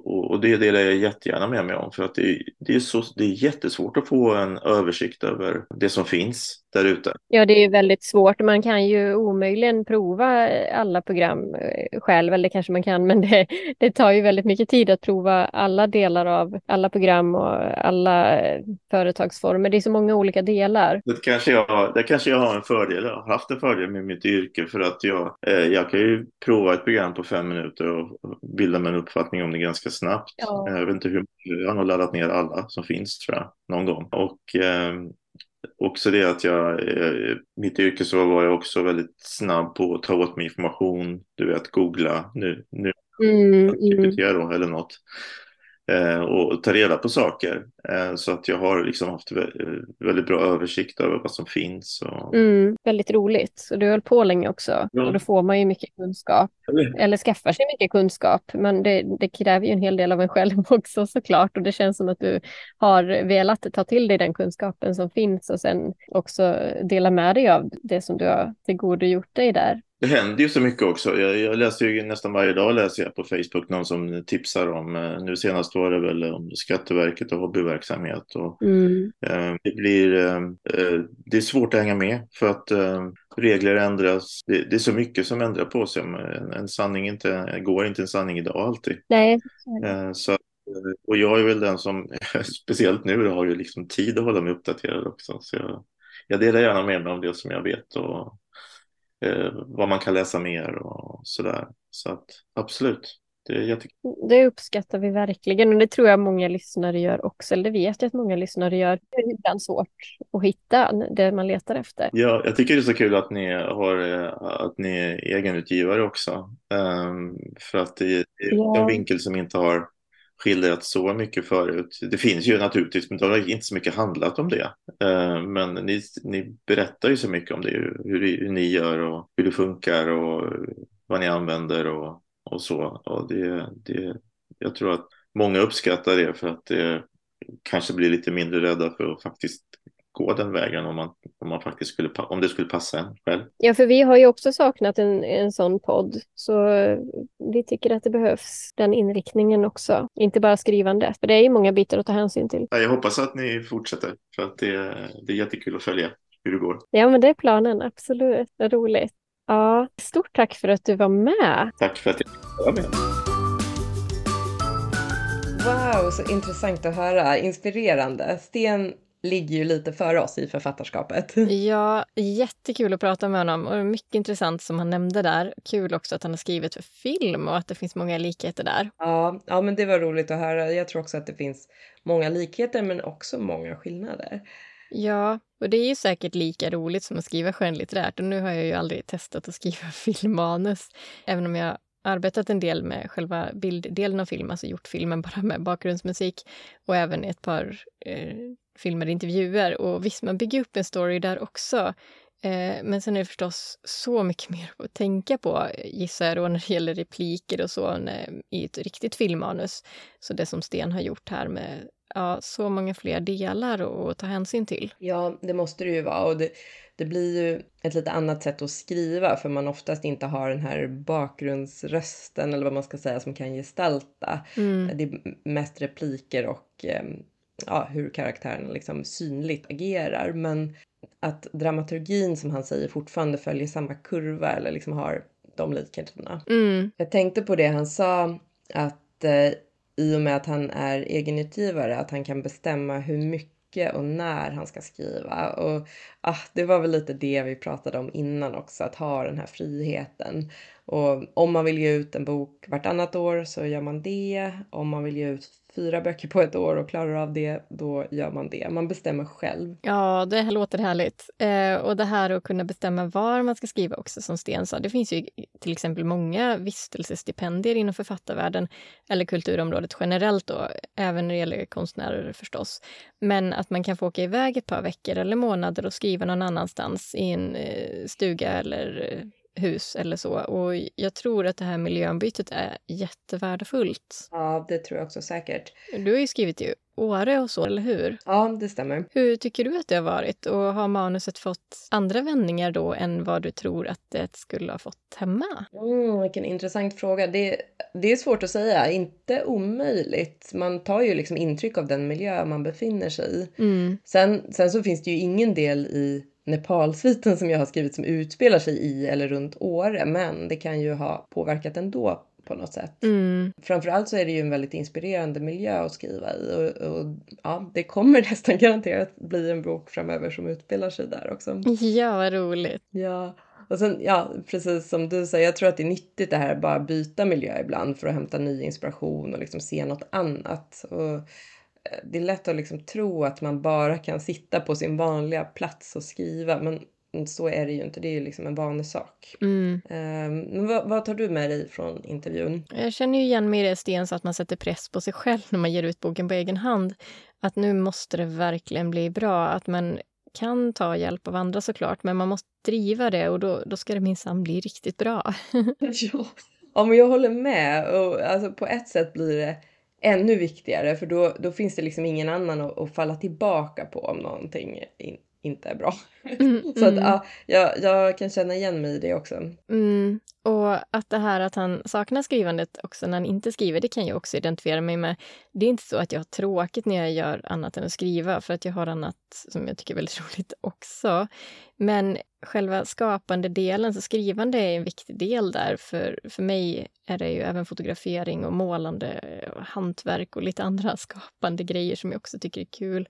och det delar jag jättegärna med mig om för att det, är så, det är jättesvårt att få en översikt över det som finns där ute. Ja, det är väldigt svårt. Man kan ju omöjligen prova alla program eh, själv, eller kanske man kan, men det, det tar ju väldigt mycket tid att prova alla delar av alla program och alla eh, företagsformer. Det är så många olika delar. Det kanske jag, det kanske jag har en fördel, jag har haft en fördel med mitt yrke för att jag, jag kan ju prova ett program på fem minuter och bilda mig en uppfattning om det ganska snabbt. Ja. Jag vet inte hur jag har nog laddat ner alla som finns tror jag, någon gång. Och eh, också det att jag, eh, mitt yrke så var jag också väldigt snabb på att ta åt mig information, du vet, googla nu, nu mm, mm. eller något. Eh, och ta reda på saker. Eh, så att jag har liksom haft väldigt bra översikt över vad som finns. Och... Mm, väldigt roligt. Och du höll på länge också. Ja. Och då får man ju mycket kunskap. Eller, eller skaffar sig mycket kunskap. Men det, det, kräver ju en hel del av en själv också såklart. Och det känns som att du har velat ta till dig den kunskapen som finns och sen också dela med dig av det som du har tillgodogjort dig där det händer ju så mycket också. Jag, jag läser ju nästan varje dag läser jag på Facebook någon som tipsar om, eh, nu senast var det väl om Skatteverket och hobbyverksamhet. Och, mm. eh, det, blir, eh, eh det är svårt att hänga med för att eh, regler ändras. Det, det, är så mycket som ändrar på sig. En, en sanning inte, går inte en sanning idag alltid. Nej. Eh, så, och jag är väl den som, speciellt nu, har ju liksom tid att hålla mig uppdaterad också. Så jag, jag delar gärna med mig om det som jag vet och eh, vad man kan läsa mer och sådär. Så att absolut, det är jättekul. Det uppskattar vi verkligen och det tror jag många lyssnare gör också. Eller det vet jag att många lyssnare gör. Det är ibland svårt att hitta det man letar efter. Ja, jag tycker det är så kul att ni, har, eh, att ni är egenutgivare också. Um, för att det är ja. en vinkel som inte har skildrat så mycket förut. Det finns ju naturligtvis, men det har inte så mycket handlat om det. Eh, men ni, ni berättar ju så mycket om det, hur, hur ni gör och hur det funkar och vad ni använder och, och så. Och det, det, jag tror att många uppskattar det för att det kanske blir lite mindre rädda för att faktiskt gå den vägen om, man, om, man faktiskt skulle, om det skulle passa en själv. Ja, för vi har ju också saknat en, en sån podd, så vi tycker att det behövs den inriktningen också, inte bara skrivandet, för det är ju många bitar att ta hänsyn till. Jag hoppas att ni fortsätter, för att det, det är jättekul att följa hur det går. Ja, men det är planen, absolut. Det är roligt. Ja, stort tack för att du var med. Tack för att jag fick vara med. Wow, så intressant att höra. Inspirerande. Sten ligger ju lite före oss i författarskapet. Ja, jättekul att prata med honom och mycket intressant som han nämnde där. Kul också att han har skrivit för film och att det finns många likheter där. Ja, ja men det var roligt att höra. Jag tror också att det finns många likheter men också många skillnader. Ja, och det är ju säkert lika roligt som att skriva skönlitterärt och nu har jag ju aldrig testat att skriva filmmanus, även om jag arbetat en del med själva bilddelen av film, alltså gjort filmen bara med bakgrundsmusik och även ett par eh, filmade intervjuer. Och visst, man bygger upp en story där också. Eh, men sen är det förstås så mycket mer att tänka på, gissar jag, då, när det gäller repliker och så när, i ett riktigt filmmanus. Så det som Sten har gjort här med ja, så många fler delar att ta hänsyn till. Ja, det måste det ju vara. Och det, det blir ju ett lite annat sätt att skriva för man oftast inte har den här bakgrundsrösten eller vad man ska säga som kan gestalta. Mm. Det är mest repliker och ehm, ja, hur karaktärerna liksom synligt agerar. Men att dramaturgin som han säger fortfarande följer samma kurva eller liksom har de likheterna. Mm. Jag tänkte på det han sa att eh, i och med att han är egenutgivare att han kan bestämma hur mycket och när han ska skriva. Och ah, det var väl lite det vi pratade om innan också, att ha den här friheten. Och om man vill ge ut en bok vartannat år så gör man det. Om man vill ge ut fyra böcker på ett år och klarar av det, då gör man det. Man bestämmer själv. Ja, det låter härligt. Eh, och det här att kunna bestämma var man ska skriva också, som Sten sa. Det finns ju till exempel många vistelsestipendier inom författarvärlden eller kulturområdet generellt då, även när det gäller konstnärer förstås. Men att man kan få åka iväg ett par veckor eller månader och skriva någon annanstans i en eh, stuga eller eh, hus eller så. Och jag tror att det här miljöombytet är jättevärdefullt. Ja, det tror jag också säkert. Du har ju skrivit ju Åre och så, eller hur? Ja, det stämmer. Hur tycker du att det har varit och har manuset fått andra vändningar då än vad du tror att det skulle ha fått hemma? Mm, vilken intressant fråga. Det, det är svårt att säga. Inte omöjligt. Man tar ju liksom intryck av den miljö man befinner sig i. Mm. Sen, sen så finns det ju ingen del i Nepalsviten som jag har skrivit som utspelar sig i eller runt Åre, men det kan ju ha påverkat ändå på något sätt. Mm. Framförallt så är det ju en väldigt inspirerande miljö att skriva i och, och ja, det kommer nästan garanterat bli en bok framöver som utspelar sig där också. Ja, vad roligt. Ja, och sen ja, precis som du säger, jag tror att det är nyttigt det här att bara byta miljö ibland för att hämta ny inspiration och liksom se något annat. Och det är lätt att liksom tro att man bara kan sitta på sin vanliga plats och skriva, men så är det ju inte. Det är ju liksom en vanlig sak. Mm. Um, men vad, vad, tar du med dig från intervjun? Jag känner ju igen mig i det, Sten, så att man sätter press på sig själv när man ger ut boken på egen hand. Att nu måste det verkligen bli bra. Att man kan ta hjälp av andra såklart, men man måste driva det och då, då ska det minsann bli riktigt bra. ja. ja, men jag håller med. Och, alltså, på ett sätt blir det ännu viktigare för då, då finns det liksom ingen annan att, att falla tillbaka på om någonting in, inte är bra. Mm, så att, mm. ja, jag, jag kan känna igen mig i det också. Mm. Och att det här att han saknar skrivandet också när han inte skriver, det kan jag också identifiera mig med. Det är inte så att jag har tråkigt när jag gör annat än att skriva, för att jag har annat som jag tycker är väldigt roligt också. Men själva skapande delen, så skrivande är en viktig del där. För, för mig är det ju även fotografering och målande, och hantverk och lite andra skapande grejer som jag också tycker är kul.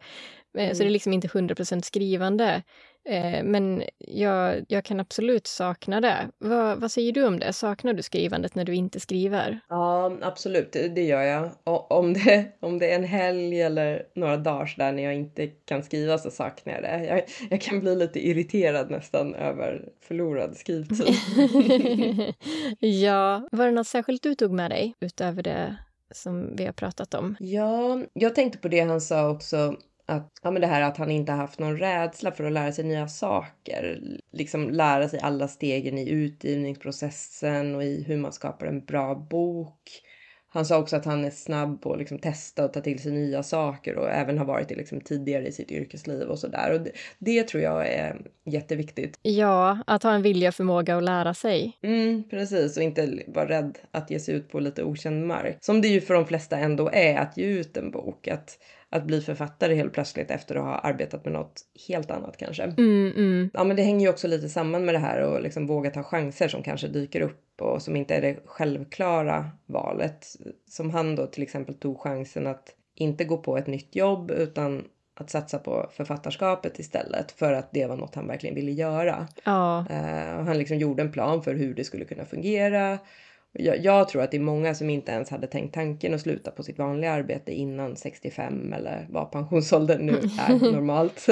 Mm. Så det är liksom inte 100% skrivande. Eh, men jag, jag kan absolut sakna det. Vad, vad säger du om det? Saknar du skrivandet när du inte skriver? Ja, absolut. Det, det gör jag. Och om, det, om det är en helg eller några dagar där när jag inte kan skriva så saknar jag det. Jag, jag kan bli lite irriterad nästan över förlorad skrivtid. ja. Var det något särskilt du tog med dig utöver det som vi har pratat om? Ja, jag tänkte på det han sa också att, ja, men det här att han inte haft någon rädsla för att lära sig nya saker. Liksom lära sig alla stegen i utgivningsprocessen och i hur man skapar en bra bok. Han sa också att han är snabb på att liksom testa och ta till sig nya saker och även har varit det liksom tidigare i sitt yrkesliv och sådär. det, det tror jag är jätteviktigt. Ja, att ha en vilja och förmåga att lära sig. Mm, precis, och inte vara rädd att ge sig ut på lite okänd mark. Som det ju för de flesta ändå är att ge ut en bok. Att att bli författare helt plötsligt efter att ha arbetat med något helt annat kanske. Mm, mm. Ja, men det hänger ju också lite samman med det här och liksom våga ta chanser som kanske dyker upp och som inte är det självklara valet. Som han då till exempel tog chansen att inte gå på ett nytt jobb utan att satsa på författarskapet istället för att det var något han verkligen ville göra. Ja. Uh, och han liksom gjorde en plan för hur det skulle kunna fungera jag, jag, tror att det är många som inte ens hade tänkt tanken att sluta på sitt vanliga arbete innan 65 eller vad pensionsåldern nu är normalt.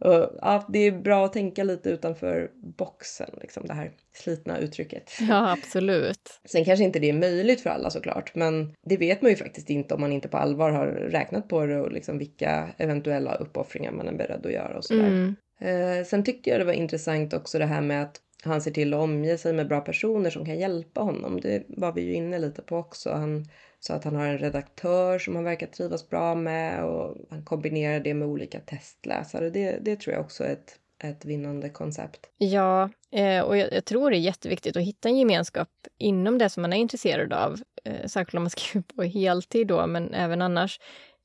Och, ja, det är bra att tänka lite utanför boxen, liksom det här slitna uttrycket. Ja, absolut. Sen kanske inte det är möjligt för alla såklart, men det vet man ju faktiskt inte om man inte på allvar har räknat på det och liksom vilka eventuella uppoffringar man är beredd att göra och sådär. Mm. Eh, sen tyckte jag det var intressant också det här med att han ser till att omge sig med bra personer som kan hjälpa honom. Det var vi ju inne lite på också. Han sa att han har en redaktör som han verkar trivas bra med och han kombinerar det med olika testläsare. Det, det tror jag också är ett, ett vinnande koncept. Ja, eh, och jag, jag, tror det är jätteviktigt att hitta en gemenskap inom det som man är intresserad av. Eh, särskilt om man skriver på heltid då, men även annars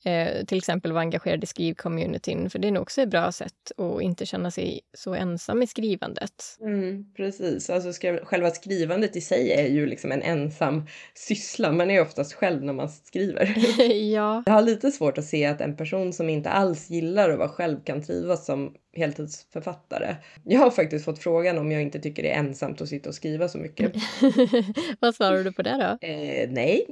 eh, till exempel vara engagerad i skrivcommunityn, för det är nog också ett bra sätt att inte känna sig så ensam i skrivandet. Mm, precis, alltså skri själva skrivandet i sig är ju liksom en ensam syssla. Man är oftast själv när man skriver. ja. Jag har lite svårt att se att en person som inte alls gillar att vara själv kan trivas som heltidsförfattare. Jag har faktiskt fått frågan om jag inte tycker det är ensamt att sitta och skriva så mycket. Vad svarar du på det då? Eh, nej.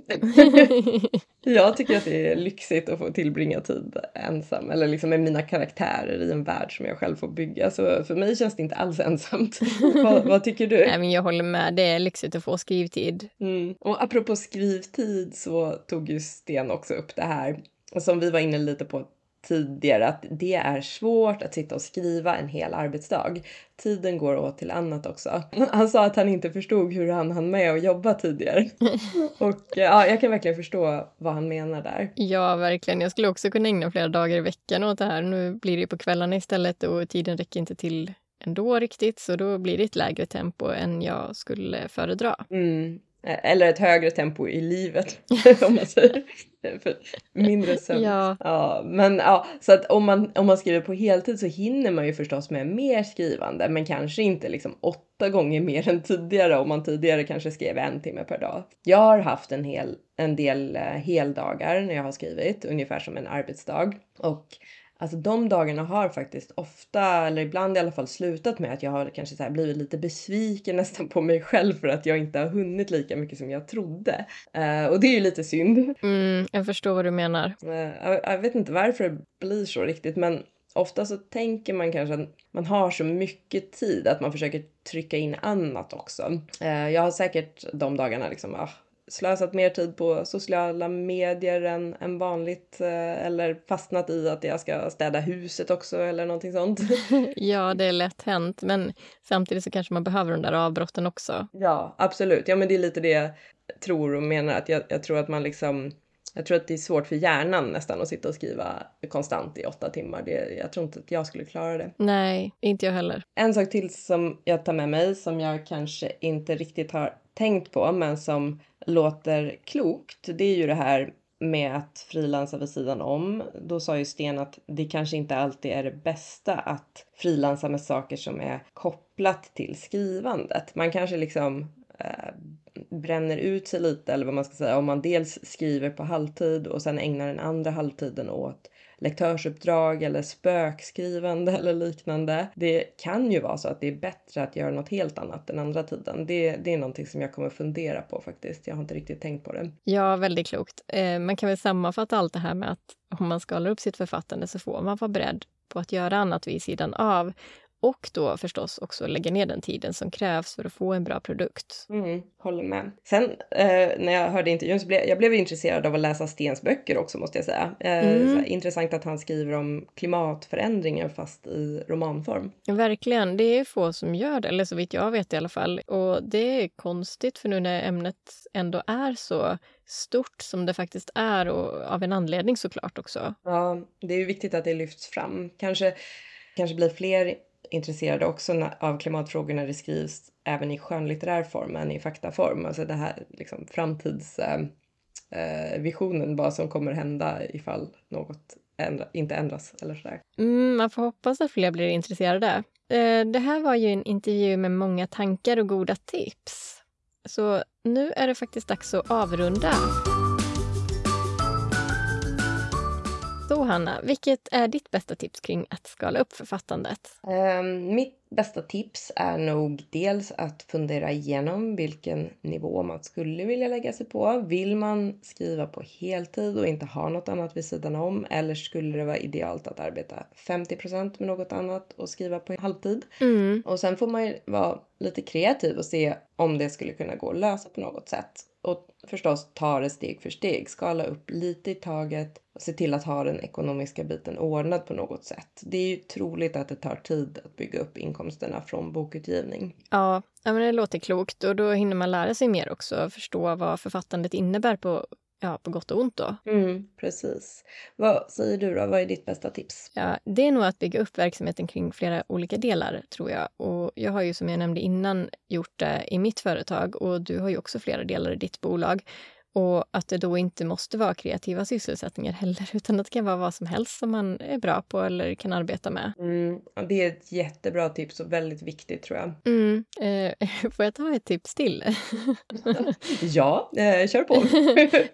jag tycker att det är lyxigt att få tillbringa tid ensam eller liksom med mina karaktärer i en värld som jag själv får bygga. Så för mig känns det inte alls ensamt. vad, vad, tycker du? Nej, men jag håller med. Det är lyxigt att få skrivtid. Mm. Och apropå skrivtid så tog ju Sten också upp det här som vi var inne lite på tidigare att det är svårt att sitta och skriva en hel arbetsdag. Tiden går åt till annat också. Han sa att han inte förstod hur han hann med att jobba tidigare. Och ja, jag kan verkligen förstå vad han menar där. Ja, verkligen. Jag skulle också kunna ägna flera dagar i veckan åt det här. Nu blir det på kvällarna istället och tiden räcker inte till ändå riktigt, så då blir det ett lägre tempo än jag skulle föredra. Mm. Eller ett högre tempo i livet, om man säger. För mindre sömn. Ja. ja. Men ja, så att om man, om man skriver på heltid så hinner man ju förstås med mer skrivande, men kanske inte liksom åtta gånger mer än tidigare om man tidigare kanske skrev en timme per dag. Jag har haft en, hel, en del uh, heldagar när jag har skrivit, ungefär som en arbetsdag. Och Alltså de dagarna har faktiskt ofta, eller ibland i alla fall slutat med att jag har kanske så blivit lite besviken nästan på mig själv för att jag inte har hunnit lika mycket som jag trodde. Uh, och det är ju lite synd. Mm, jag förstår vad du menar. Uh, jag, jag vet inte varför det blir så riktigt men ofta så tänker man kanske att man har så mycket tid att man försöker trycka in annat också. Uh, jag har säkert de dagarna liksom, ah, slösat mer tid på sociala medier än, än vanligt eh, eller fastnat i att jag ska städa huset också eller någonting sånt. ja, det är lätt hänt, men samtidigt så kanske man behöver de där avbrotten också. Ja, absolut. Ja, men det är lite det jag tror och menar att jag, jag tror att man liksom jag tror att det är svårt för hjärnan nästan att sitta och skriva konstant i åtta timmar. Det, jag tror inte att jag skulle klara det. Nej, inte jag heller. En sak till som jag tar med mig som jag kanske inte riktigt har tänkt på men som låter klokt, det är ju det här med att frilansa vid sidan om. Då sa ju Sten att det kanske inte alltid är det bästa att frilansa med saker som är kopplat till skrivandet. Man kanske liksom eh, bränner ut sig lite eller vad man ska säga om man dels skriver på halvtid och sen ägnar den andra halvtiden åt lektörsuppdrag eller spökskrivande eller liknande. Det kan ju vara så att det är bättre att göra något helt annat den andra tiden. Det, det är någonting som jag kommer fundera på faktiskt. Jag har inte riktigt tänkt på det. Ja, väldigt klokt. Eh, man kan väl sammanfatta allt det här med att om man skalar upp sitt författande så får man vara beredd på att göra annat vid sidan av och då förstås också lägga ner den tiden som krävs för att få en bra produkt. Mm, håller med. Sen eh, när jag hörde intervjun så blev jag blev intresserad av att läsa Stens böcker också måste jag säga. Eh, mm. intressant att han skriver om klimatförändringar fast i romanform. Verkligen, det är få som gör det, eller så vitt jag vet i alla fall. Och det är konstigt för nu när ämnet ändå är så stort som det faktiskt är och av en anledning såklart också. Ja, det är ju viktigt att det lyfts fram. Kanske, kanske blir fler intresserade också av klimatfrågor när det skrivs även i skönlitterär form än i faktaform. Alltså det här liksom framtidsvisionen, eh, eh vad som kommer hända ifall något ändra, inte ändras eller sådär. Mm, man får hoppas att fler blir intresserade. Eh, det här var ju en intervju med många tankar och goda tips. Så nu är det faktiskt dags att avrunda. Så Hanna, vilket är ditt bästa tips kring att skala upp författandet? Um, mitt bästa tips är nog dels att fundera igenom vilken nivå man skulle vilja lägga sig på. Vill man skriva på heltid och inte ha något annat vid sidan om? Eller skulle det vara idealt att arbeta 50% med något annat och skriva på halvtid? Mm. Och sen får man ju vara lite kreativ och se om det skulle kunna gå att lösa på något sätt. Och förstås ta det steg för steg, skala upp lite i taget och se till att ha den ekonomiska biten ordnad på något sätt. Det är ju troligt att det tar tid att bygga upp inkomsterna från bokutgivning. Ja, men det låter klokt och då hinner man lära sig mer också, förstå vad författandet innebär på ja, på gott och ont då. Mm, precis. Vad säger du då? Vad är ditt bästa tips? Ja, det är nog att bygga upp verksamheten kring flera olika delar, tror jag. Och jag har ju som jag nämnde innan gjort det i mitt företag och du har ju också flera delar i ditt bolag. Och att det då inte måste vara kreativa sysselsättningar heller, utan att det kan vara vad som helst som man är bra på eller kan arbeta med. Mm, det är ett jättebra tips och väldigt viktigt tror jag. Mm, eh, får jag ta ett tips till? ja, eh, kör på.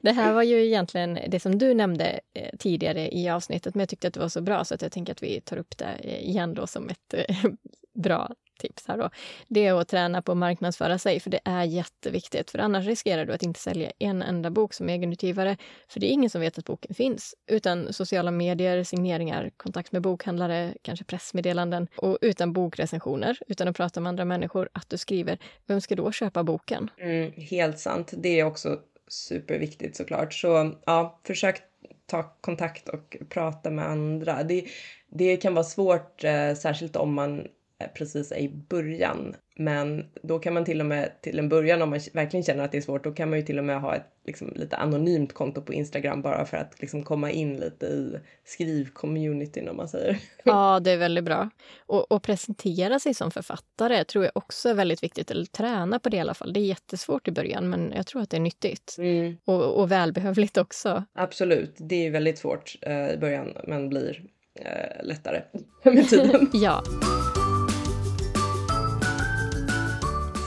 det här var ju egentligen det som du nämnde eh, tidigare i avsnittet, men jag tyckte att det var så bra så att jag tänker att vi tar upp det igen då som ett eh, bra tips här då, det är att träna på att marknadsföra sig, för det är jätteviktigt. För annars riskerar du att inte sälja en enda bok som egenutgivare, för det är ingen som vet att boken finns. Utan sociala medier, signeringar, kontakt med bokhandlare, kanske pressmeddelanden och utan bokrecensioner, utan att prata med andra människor, att du skriver, vem ska då köpa boken? Mm, helt sant. Det är också superviktigt såklart. Så ja, försök ta kontakt och prata med andra. Det, det kan vara svårt, eh, särskilt om man precis i början. Men då kan man till och med till en början om man verkligen känner att det är svårt, då kan man ju till och med ha ett liksom, lite anonymt konto på Instagram bara för att liksom, komma in lite i skrivcommunityn om man säger. Ja, det är väldigt bra. Och, och, presentera sig som författare tror jag också är väldigt viktigt, eller träna på det i alla fall. Det är jättesvårt i början, men jag tror att det är nyttigt. Mm. Och, och välbehövligt också. Absolut, det är väldigt svårt eh, i början, men blir eh, lättare med tiden. ja.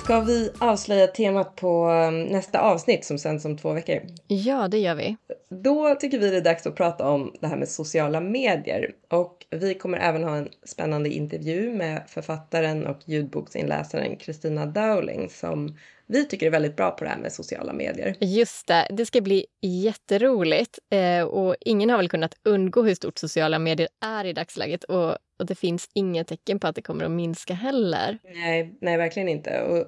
Ska vi avslöja temat på um, nästa avsnitt som sänds om två veckor? Ja, det gör vi. Då tycker vi det är dags att prata om det här med sociala medier. Och vi kommer även ha en spännande intervju med författaren och ljudboksinläsaren Kristina Dowling som vi tycker är väldigt bra på det här med sociala medier. Just det, det ska bli jätteroligt. Eh, och ingen har väl kunnat undgå hur stort sociala medier är i dagsläget. Och, och det finns inga tecken på att det kommer att minska heller. Nej, nej verkligen inte. Och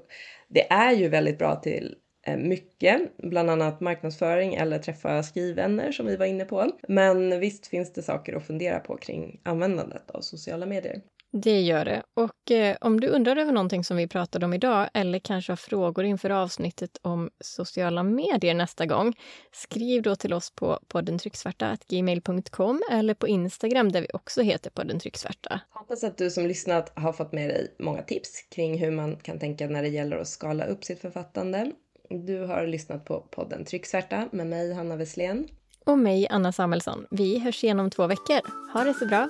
det är ju väldigt bra till eh, mycket, bland annat marknadsföring eller träffa skrivvänner som vi var inne på. Men visst finns det saker att fundera på kring användandet av sociala medier. Det gör det. Och eh, om du undrar över någonting som vi pratade om idag eller kanske har frågor inför avsnittet om sociala medier nästa gång, skriv då till oss på podden trycksvarta.gmail.com eller på Instagram där vi också heter podden trycksvarta. Hoppas att du som lyssnat har fått med dig många tips kring hur man kan tänka när det gäller att skala upp sitt författande. Du har lyssnat på podden Trycksvärta med mig, Hanna Wesslén. Och mig, Anna Samuelsson. Vi hörs igen om två veckor. Ha det så bra!